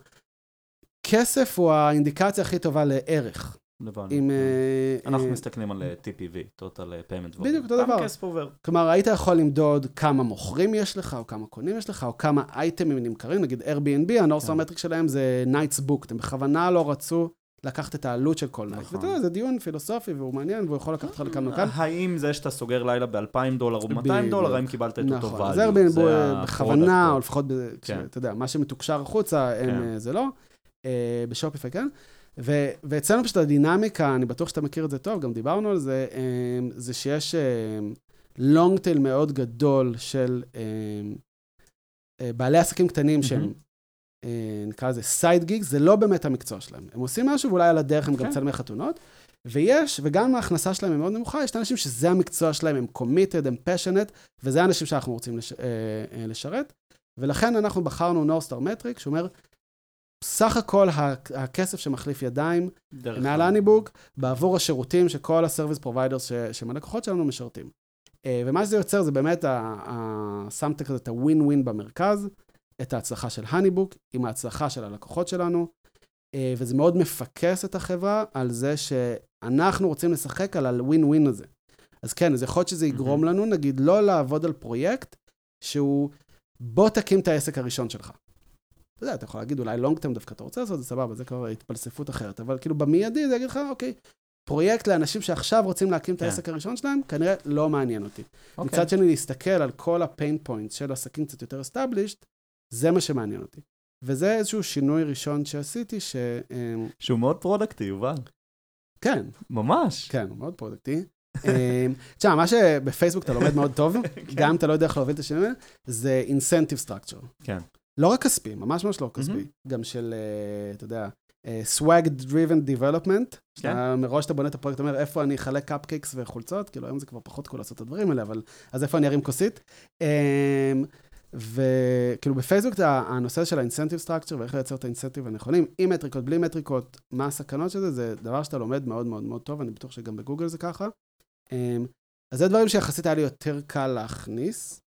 כסף הוא האינדיקציה הכי טובה לערך. הבנו. אם... אה, אנחנו אה, מסתכלים על אה, TPV, total payment volume. בדיוק אותו דבר. כמה כסף עובר. כלומר, היית יכול למדוד כמה מוכרים יש לך, או כמה קונים יש לך, או כמה אייטמים נמכרים, נגיד Airbnb, הנורסר כן. מטריק שלהם זה Nights Booked, הם בכוונה לא רצו לקחת את העלות של כל night. נכון. ואתה יודע, זה דיון פילוסופי והוא מעניין, והוא יכול לקחת אותך לכאן ולכאן. האם זה שאתה סוגר לילה ב-2,000 דולר או 200 בדיוק. דולר, האם קיבלת את אותו נכון, value? זה ה-product בכוונה. או לפחות, כן. אתה יודע, מה שמתוקשר החוצה, כן. אה, זה לא. אה, ב Shopify כן. ו- ואצלנו פשוט הדינמיקה, אני בטוח שאתה מכיר את זה טוב, גם דיברנו על זה, אה, זה שיש long tail מאוד גדול של בעלי עסקים קטנים שהם, נקרא לזה side gig, זה לא באמת המקצוע שלהם. הם עושים משהו ואולי על הדרך הם גם כן. צלמי חתונות. ויש, וגם אם ההכנסה שלהם היא מאוד נמוכה, יש את האנשים שזה המקצוע שלהם, הם committed, הם passionate, וזה האנשים שאנחנו רוצים לש, אה, אה, לשרת. ולכן אנחנו בחרנו North Star metric, שאומר, סך הכל הכסף שמחליף ידיים מעל ה- HoneyBook בעבור השירותים שכל ה service providers שמהלקוחות שלנו משרתים. אה, ומה שזה יוצר זה באמת, שמת כזה את הווין ווין במרכז, את ההצלחה של האניבוק עם ההצלחה של הלקוחות שלנו, אה, וזה מאוד מפקס את החברה על זה שאנחנו רוצים לשחק על הווין ווין הזה. אז כן, אז יכול להיות שזה יגרום לנו, נגיד, לא לעבוד על פרויקט שהוא, בוא תקים את העסק הראשון שלך. אתה יודע, אתה יכול להגיד, אולי לונג טרם דווקא אתה רוצה לעשות את זה, סבבה, זה כבר התפלספות אחרת, אבל כאילו במיידי זה יגיד לך, אוקיי, פרויקט לאנשים שעכשיו רוצים להקים את כן. העסק הראשון שלהם, כנראה לא מעניין אותי. אוקיי. מצד שני, להסתכל על כל ה pain point של עסקים קצת יותר established, זה מה שמעניין אותי. וזה איזשהו שינוי ראשון שעשיתי, ש... אמ, שהוא מאוד פרודקטי, יובל. כן, ממש. כן, הוא מאוד פרודקטי. אמ, תשמע, מה שבפייסבוק אתה לומד מאוד טוב, גם אם אתה לא יודע איך להוביל את השינוי, האלה, זה incentive structure. כן. לא רק כספי, ממש ממש לא כספי, גם של, אה, אתה יודע, אה, swag driven development. כן. שאתה- מראש אתה בונה את הפרויקט, אומר, איפה אני אחלק קפקייקס וחולצות? כאילו, היום זה כבר פחות cool לעשות את הדברים האלה, אבל אז איפה אני ארים כוסית? אמ, וכאילו בפייסבוק זה הנושא של ה-incentive structure ואיך לייצר את ה incentive הנכונים, עם מטריקות, בלי מטריקות, מה הסכנות של זה, זה דבר שאתה לומד מאוד מאוד מאוד טוב, אני בטוח שגם בגוגל זה ככה. אמ, אז זה דברים שיחסית היה לי יותר קל להכניס.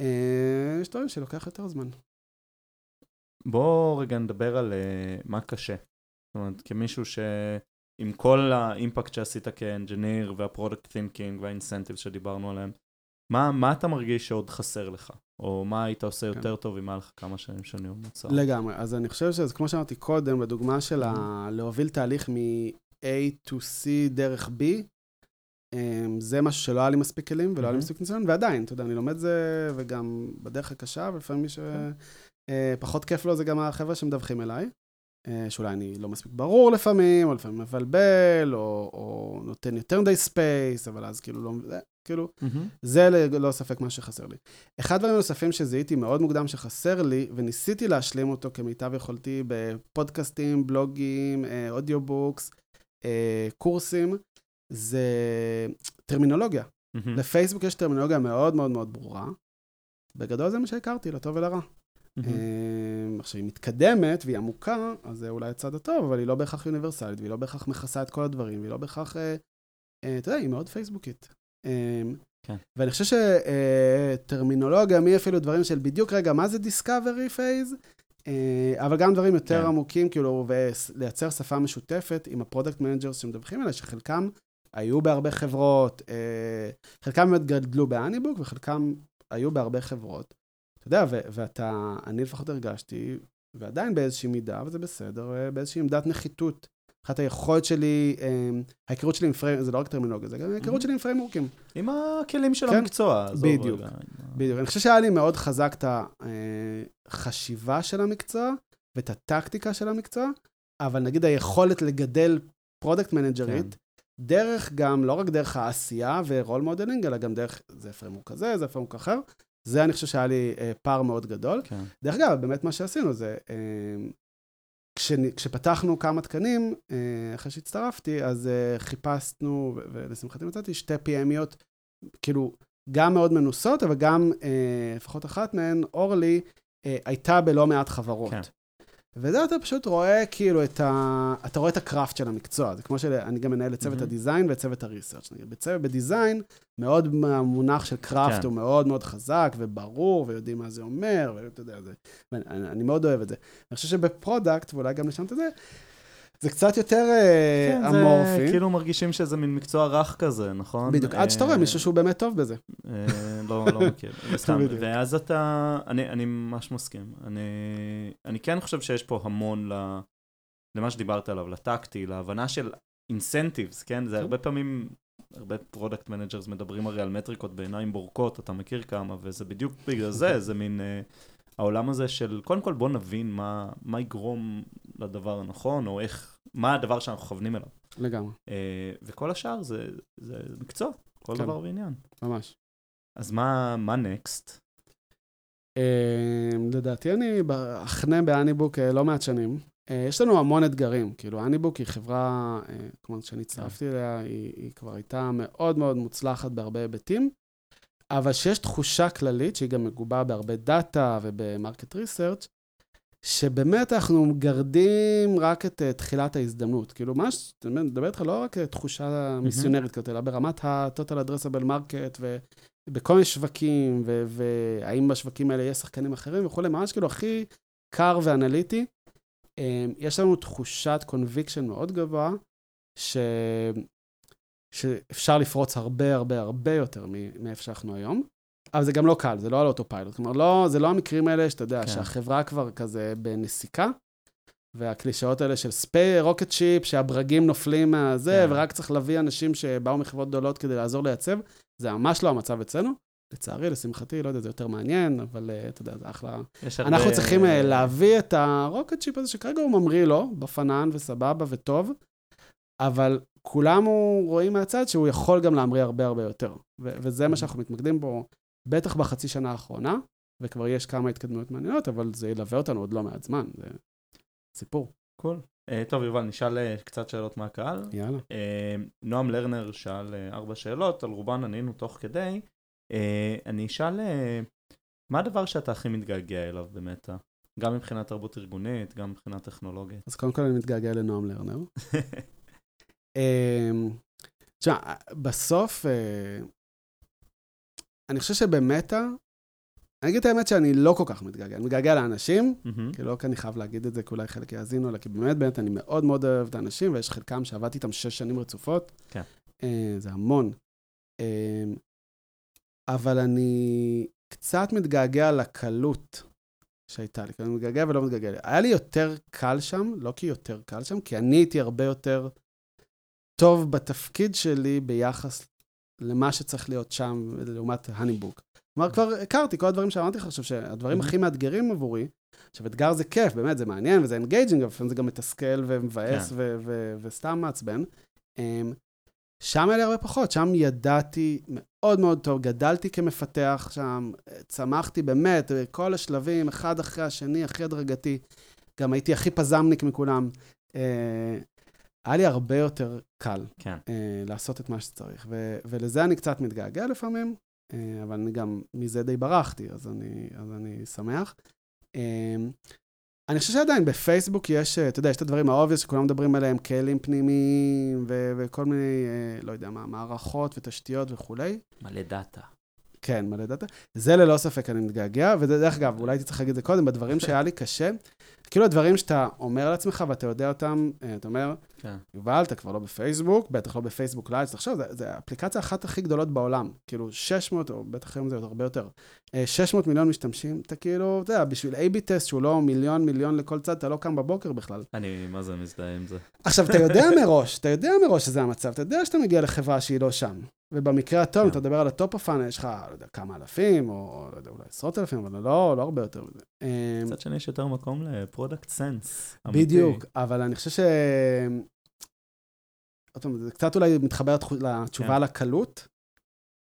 אה, יש דברים שלוקח יותר זמן. בוא רגע נדבר על uh, מה קשה. זאת אומרת, כמישהו שעם כל ה impact שעשית כ engineer וה product thinking וה incentive שדיברנו עליהם, מה, מה אתה מרגיש שעוד חסר לך? או מה היית עושה יותר טוב אם היה לך כמה שנים ניהול מוצר? לגמרי. אז אני חושב שזה, כמו שאמרתי קודם, בדוגמה של ה- להוביל תהליך מ-A to C דרך B, אמ, זה משהו שלא היה לי מספיק כלים ולא היה לי מהמם. מספיק ניסיון, ועדיין, אתה יודע, אני לומד זה, וגם בדרך הקשה, ולפעמים מי שפחות כיף לו זה גם החבר'ה שמדווחים אליי, אה, שאולי אני לא מספיק ברור לפעמים, או לפעמים מבלבל, או, או נותן יותר מדי space, אבל אז כאילו לא... כאילו, מהמם. זה ללא ספק מה שחסר לי. אחד הדברים הנוספים שזיהיתי מאוד מוקדם שחסר לי, וניסיתי להשלים אותו כמיטב יכולתי בפודקאסטים, בלוגים, אה, אודיובוקס, אה, קורסים, זה טרמינולוגיה. מהמם. לפייסבוק יש טרמינולוגיה מאוד מאוד מאוד ברורה. בגדול זה מה שהכרתי, לטוב ולרע. אה, עכשיו, היא מתקדמת והיא עמוקה, אז זה אולי הצד הטוב, אבל היא לא בהכרח אוניברסלית, והיא לא בהכרח מכסה את כל הדברים, והיא לא בהכרח, אה, אה, אתה יודע, היא מאוד פייסבוקית. אה, כן. ואני חושב שטרמינולוגיה, מי אפילו דברים של בדיוק, רגע, מה זה discovery phase? אבל גם דברים יותר כן. עמוקים, כאילו, ולייצר שפה משותפת עם ה product managers שמדווחים אליי, שחלקם היו בהרבה חברות, אה, חלקם באמת גדלו ב HoneyBook, וחלקם היו בהרבה חברות. אתה יודע, ו- ואתה, אני לפחות הרגשתי, ועדיין באיזושהי מידה, וזה בסדר, אה, באיזושהי עמדת נחיתות. אחת היכולת שלי, אה, ההיכרות שלי עם frame, זה לא רק טרמינולוגיה, זה גם ההיכרות. שלי עם framework ים. עם הכלים של כן. המקצוע. בדיוק. בדיוק. אני חושב שהיה לי מאוד חזק את החשיבה של המקצוע ואת הטקטיקה של המקצוע, אבל נגיד היכולת לגדל product manager ית, דרך גם, לא רק דרך העשייה ו role modeling, אלא גם דרך, זה framework כזה, זה framework אחר. זה אני חושב שהיה לי אה, פער מאוד גדול. כן. דרך אגב, באמת מה שעשינו זה, אה, כשפתחנו כמה תקנים, אה, אחרי שהצטרפתי, אז אה, חיפשנו, ולשמחתי מצאתי שתי PMיות, כאילו, גם מאוד מנוסות, אבל גם, אה, לפחות אחת מהן, אורלי, הייתה בלא מעט חברות. כן. וזה אתה פשוט רואה כאילו את ה... אתה רואה את הקראפט של המקצוע. זה כמו שאני גם מנהל את צוות מהמם. הדיזיין ואת צוות הריסרצ'. בצוות, בדיזיין, מאוד המונח של קראפט כן. הוא מאוד מאוד חזק וברור, ויודעים מה זה אומר, ואתה יודע, זה... ואני, אני מאוד אוהב את זה. אני חושב שב product, ואולי גם לשם את זה, זה קצת יותר אה, כן, זה אמורפי. כאילו מרגישים שזה מין מקצוע רך כזה, נכון? בדיוק, עד שאתה רואה אה, מישהו שהוא באמת טוב בזה. אה, לא, לא מכיר, סתם. ואז אתה, אני, אני ממש מסכים. אני, אני כן חושב שיש פה המון ל, למה שדיברת עליו, לטקטי, להבנה של incentives, כן? זה הרבה פעמים, הרבה product managers מדברים הרי על מטריקות בעיניים בורקות, אתה מכיר כמה, וזה בדיוק בגלל זה, זה מין... העולם הזה של, קודם כל בוא נבין מה, מה יגרום לדבר הנכון, או איך, מה הדבר שאנחנו מכוונים אליו. לגמרי, אה, וכל השאר זה, זה מקצוע, כל כן. דבר ועניין. ממש. אז מה, נקסט? אה, לדעתי אני אחנה באניבוק אה, לא מעט שנים. אה, יש לנו המון אתגרים, כאילו אניבוק היא חברה, אה, כמו שאני הצטרפתי אליה, היא, היא כבר הייתה מאוד מאוד מוצלחת בהרבה היבטים, אבל שיש תחושה כללית, שהיא גם מגובה בהרבה דאטה וב market research, שבאמת אנחנו מגרדים רק את uh, תחילת ההזדמנות. כאילו, מה ש... אני מדבר איתך לא רק תחושה מיסיונרית כזאת, אלא ברמת ה-total addressable market, ובכל מיני שווקים, והאם בשווקים האלה יש שחקנים אחרים וכולי, ממש כאילו הכי קר ואנליטי. Um, יש לנו תחושת conviction מאוד גבוהה, ש... שאפשר לפרוץ הרבה הרבה הרבה יותר מאיפה שאנחנו היום. אבל זה גם לא קל, זה לא על autopilot. כלומר, לא, זה לא המקרים האלה שאתה יודע, כן. שהחברה כבר כזה בנסיקה, והקלישאות האלה של ספיי, rocket ship, שהברגים נופלים מהזה, כן. ורק צריך להביא אנשים שבאו מחברות גדולות כדי לעזור לייצב, זה ממש לא המצב אצלנו. לצערי, לשמחתי, לא יודע, זה יותר מעניין, אבל uh, אתה יודע, זה אחלה. אנחנו הרבה... צריכים uh, להביא את ה rocket ship הזה, שכרגע הוא ממריא לו, בפאן וסבבה וטוב, אבל כולם רואים מהצד שהוא יכול גם להמריא הרבה הרבה יותר. ו- וזה מה mm-hmm. שאנחנו מתמקדים בו בטח בחצי שנה האחרונה, וכבר יש כמה התקדמויות מעניינות, אבל זה ילווה אותנו עוד לא מעט זמן, זה סיפור. קול. Cool. Uh, טוב, יובל, נשאל uh, קצת שאלות מהקהל. יאללה. Uh, נועם לרנר שאל uh, ארבע שאלות, על רובן ענינו תוך כדי. Uh, אני אשאל, uh, מה הדבר שאתה הכי מתגעגע אליו במטא? גם מבחינת תרבות ארגונית, גם מבחינת טכנולוגית. אז קודם כל אני מתגעגע לנועם לרנר. תשמע, בסוף, אני חושב שבמטא, אני אגיד את האמת שאני לא כל כך מתגעגע, אני מתגעגע לאנשים, mm-hmm. כי לא כי אני חייב להגיד את זה, כי אולי חלק יאזינו, אלא כי באמת, באמת, אני מאוד מאוד אוהב את האנשים, ויש חלקם שעבדתי איתם שש שנים רצופות. כן. Uh, זה המון. Uh, אבל אני קצת מתגעגע לקלות שהייתה לי, כי אני מתגעגע ולא מתגעגע. היה לי יותר קל שם, לא כי יותר קל שם, כי אני הייתי הרבה יותר טוב בתפקיד שלי ביחס למה שצריך להיות שם, לעומת אניבוק. כלומר, כבר הכרתי כל הדברים שאמרתי לך עכשיו, שהדברים הכי מאתגרים עבורי, עכשיו, אתגר זה כיף, באמת, זה מעניין וזה engaging, אבל לפעמים זה גם מתסכל ומבאס כן. וסתם מעצבן. אמ, שם היה לי הרבה פחות, שם ידעתי מאוד מאוד טוב, גדלתי כמפתח שם, צמחתי באמת, כל השלבים, אחד אחרי השני, הכי הדרגתי. גם הייתי הכי פזמניק מכולם. היה לי הרבה יותר קל כן. אה, לעשות את מה שצריך, ו- ולזה אני קצת מתגעגע לפעמים, אה, אבל אני גם מזה די ברחתי, אז אני, אז אני שמח. אה, אני חושב שעדיין בפייסבוק יש, אתה יודע, יש את הדברים ה obvious שכולם מדברים עליהם, כלים פנימיים ו- וכל מיני, אה, לא יודע מה, מערכות ותשתיות וכולי. מלא דאטה. כן, מלא דאטה. זה ללא ספק אני מתגעגע, ודרך אגב, אולי הייתי צריך להגיד את זה קודם, בדברים שהיה לי קשה, כאילו הדברים שאתה אומר לעצמך ואתה יודע אותם, אה, אתה אומר, כן. יובל, אתה כבר לא בפייסבוק, בטח לא בפייסבוק לייב, תחשוב, זו האפליקציה אחת הכי גדולות בעולם. כאילו, 600, או בטח היום זה עוד הרבה יותר, 600 אה, מיליון משתמשים, אתה כאילו, אתה יודע, בשביל A-B test שהוא לא מיליון, מיליון לכל צד, אתה לא קם בבוקר בכלל. אני, מה זה מזדהה עם זה? עכשיו, אתה יודע מראש, אתה יודע מראש שזה המצב, אתה יודע שאתה מגיע לחברה שהיא לא שם. ובמקרה הטוב, אם כן. אתה מדבר על ה top of funnel, יש לך, לא יודע, כמה אלפים, או לא יודע, אולי עשרות אלפים, אבל לא, לא הרבה יותר מזה. מצד אמ, שני, יש יותר מקום ל product sense. בדיוק, אבל אני חושב ש... עוד פעם, זה קצת אולי מתחבר לתשובה על הקלות.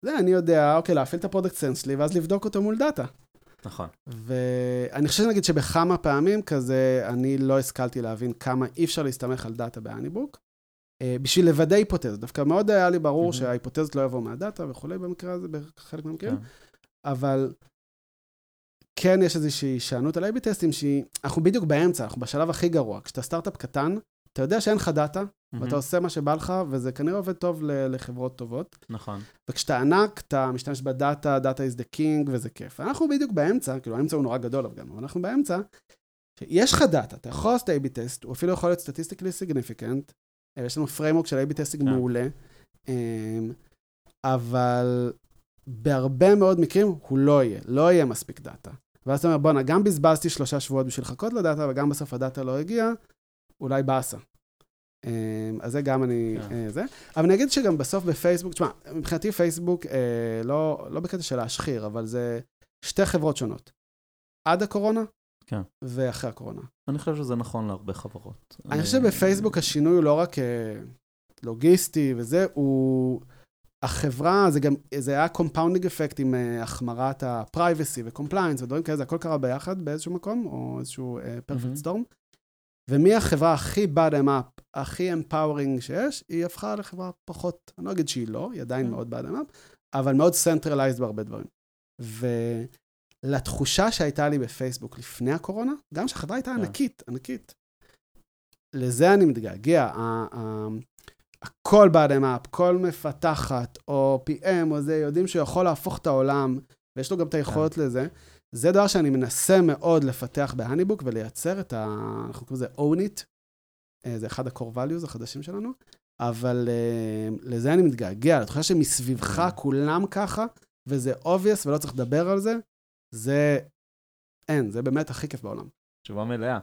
זה, אני יודע, אוקיי, להפעיל את ה product sense שלי, ואז לבדוק אותו מול דאטה. נכון. ואני חושב שנגיד שבכמה פעמים כזה, אני לא השכלתי להבין כמה אי אפשר להסתמך על דאטה באניבוק. אה, בשביל לוודא היפותזה. דווקא מאוד היה לי ברור mm-hmm. שההיפותזות לא יבואו מהדאטה וכולי במקרה הזה, בחלק מהמקרים, כן. אבל כן יש איזושהי הישענות על A-B test ים שהיא, אנחנו בדיוק באמצע, אנחנו בשלב הכי גרוע. כשאתה סטארט-אפ קטן, אתה יודע שאין לך דאטה, mm-hmm. ואתה עושה מה שבא לך, וזה כנראה עובד טוב לחברות טובות. נכון. וכשאתה ענק, אתה משתמש בדאטה, data is the king, וזה כיף. אנחנו בדיוק באמצע, כאילו האמצע הוא נורא גדול אבל אנחנו באמצע, יש לך דאטה, אתה יכול לעשות A-B test, הוא אפילו יכול להיות statistically significant, יש לנו framework של A-B testing yeah. מעולה, אמ, אבל בהרבה מאוד מקרים הוא לא יהיה, לא יהיה מספיק דאטה. ואז אתה אומר, בואנה, גם בזבזתי שלושה שבועות בשביל לחכות לדאטה, וגם בסוף הדאטה לא הגיע, אולי באסה. אמ, אז זה גם אני, yeah. כן. זה. אבל אני אגיד שגם בסוף בפייסבוק, תשמע, מבחינתי פייסבוק, אה, לא, לא בקטע של להשחיר, אבל זה שתי חברות שונות. עד הקורונה, כן. ואחרי הקורונה. אני חושב שזה נכון להרבה חברות. אני חושב שבפייסבוק השינוי הוא לא רק אה, לוגיסטי וזה, הוא... החברה, זה גם, זה היה compounding effect עם uh, החמרת ה-privacy ו-compliance ודברים כאלה, זה הכל קרה ביחד באיזשהו מקום, או איזשהו perfect uh, storm. ומהחברה הכי bottom up, הכי empowering שיש, היא הפכה לחברה פחות, אני לא אגיד שהיא לא, היא עדיין mm-hmm. מאוד bottom up, אבל מאוד centralized בהרבה דברים. לתחושה שהייתה לי בפייסבוק לפני הקורונה, גם שהחברה הייתה כן. ענקית, ענקית. לזה אני מתגעגע. הכל באדם-אפ, כל מפתחת, או PM, או זה, יודעים שהוא יכול להפוך את העולם, ויש לו גם את היכולת לזה. זה דבר שאני מנסה מאוד לפתח בהניבוק ולייצר את ה... אנחנו קוראים לזה own it. אה, זה אחד ה-core values החדשים שלנו, אבל אה, לזה אני מתגעגע, לתחושה שמסביבך כולם ככה, וזה obvious ולא צריך לדבר על זה, זה... אין, זה באמת הכי כיף בעולם. תשובה מלאה.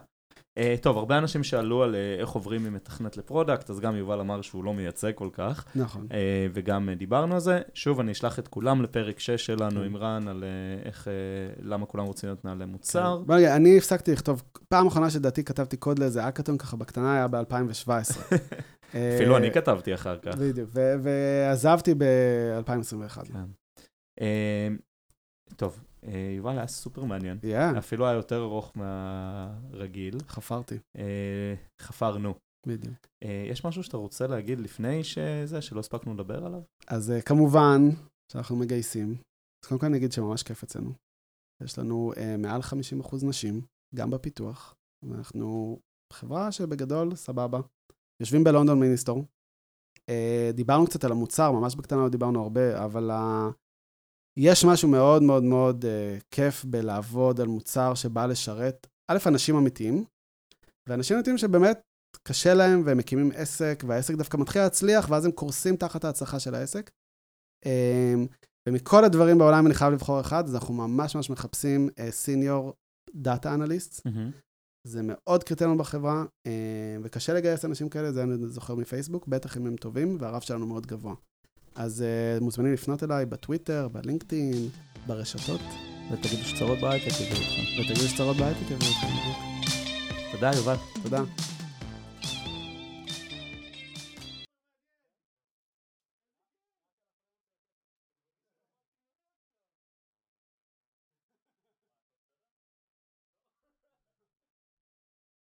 Uh, טוב, הרבה אנשים שאלו על uh, איך עוברים ממתכנת ל product, אז גם יובל אמר שהוא לא מייצג כל כך, נכון. uh, וגם uh, דיברנו על זה. שוב, אני אשלח את כולם לפרק 6 שלנו כן. עם רן, על uh, איך, uh, למה כולם רוצים להיות מנהלי מוצר. בוא נגיד, אני הפסקתי לכתוב, פעם אחרונה שדעתי כתבתי קוד לאיזה אקאטון ככה בקטנה היה ב-2017. אפילו אני כתבתי אחר כך. בדיוק, ועזבתי ב-2021. כן. Uh, טוב, יובל היה סופר מעניין. כן, אפילו היה יותר ארוך מהרגיל. חפרתי, Uh, חפרנו. בדיוק. Uh, יש משהו שאתה רוצה להגיד לפני שזה, שלא הספקנו לדבר עליו? אז אה, כמובן שאנחנו מגייסים. אז קודם כל אני אגיד שממש כיף אצלנו. יש לנו מעל 50% נשים, גם בפיתוח. ואנחנו חברה שבגדול, סבבה. יושבים בלונדון מיניסטור. דיברנו קצת על המוצר, ממש בקטנה לא דיברנו הרבה, אבל יש משהו מאוד מאוד מאוד uh, כיף בלעבוד על מוצר שבא לשרת, א', אנשים אמיתיים, ואנשים אמיתיים שבאמת קשה להם והם מקימים עסק, והעסק דווקא מתחיל להצליח, ואז הם קורסים תחת ההצלחה של העסק. אמ, ומכל הדברים בעולם אני חייב לבחור אחד, אז אנחנו ממש ממש מחפשים senior data analyst. זה מאוד קריטריון בחברה, אמ, וקשה לגייס אנשים כאלה, זה אני זוכר מפייסבוק, בטח אם הם טובים, והרף שלנו מאוד גבוה. אז אה, מוזמנים לפנות אליי בטוויטר, בלינקדאין, ברשתות, ותגידו שצרות בהייטק יגידו אתכם. ותגידו שצרות בהייטק יביאו אתכם. תודה, יובל. תודה.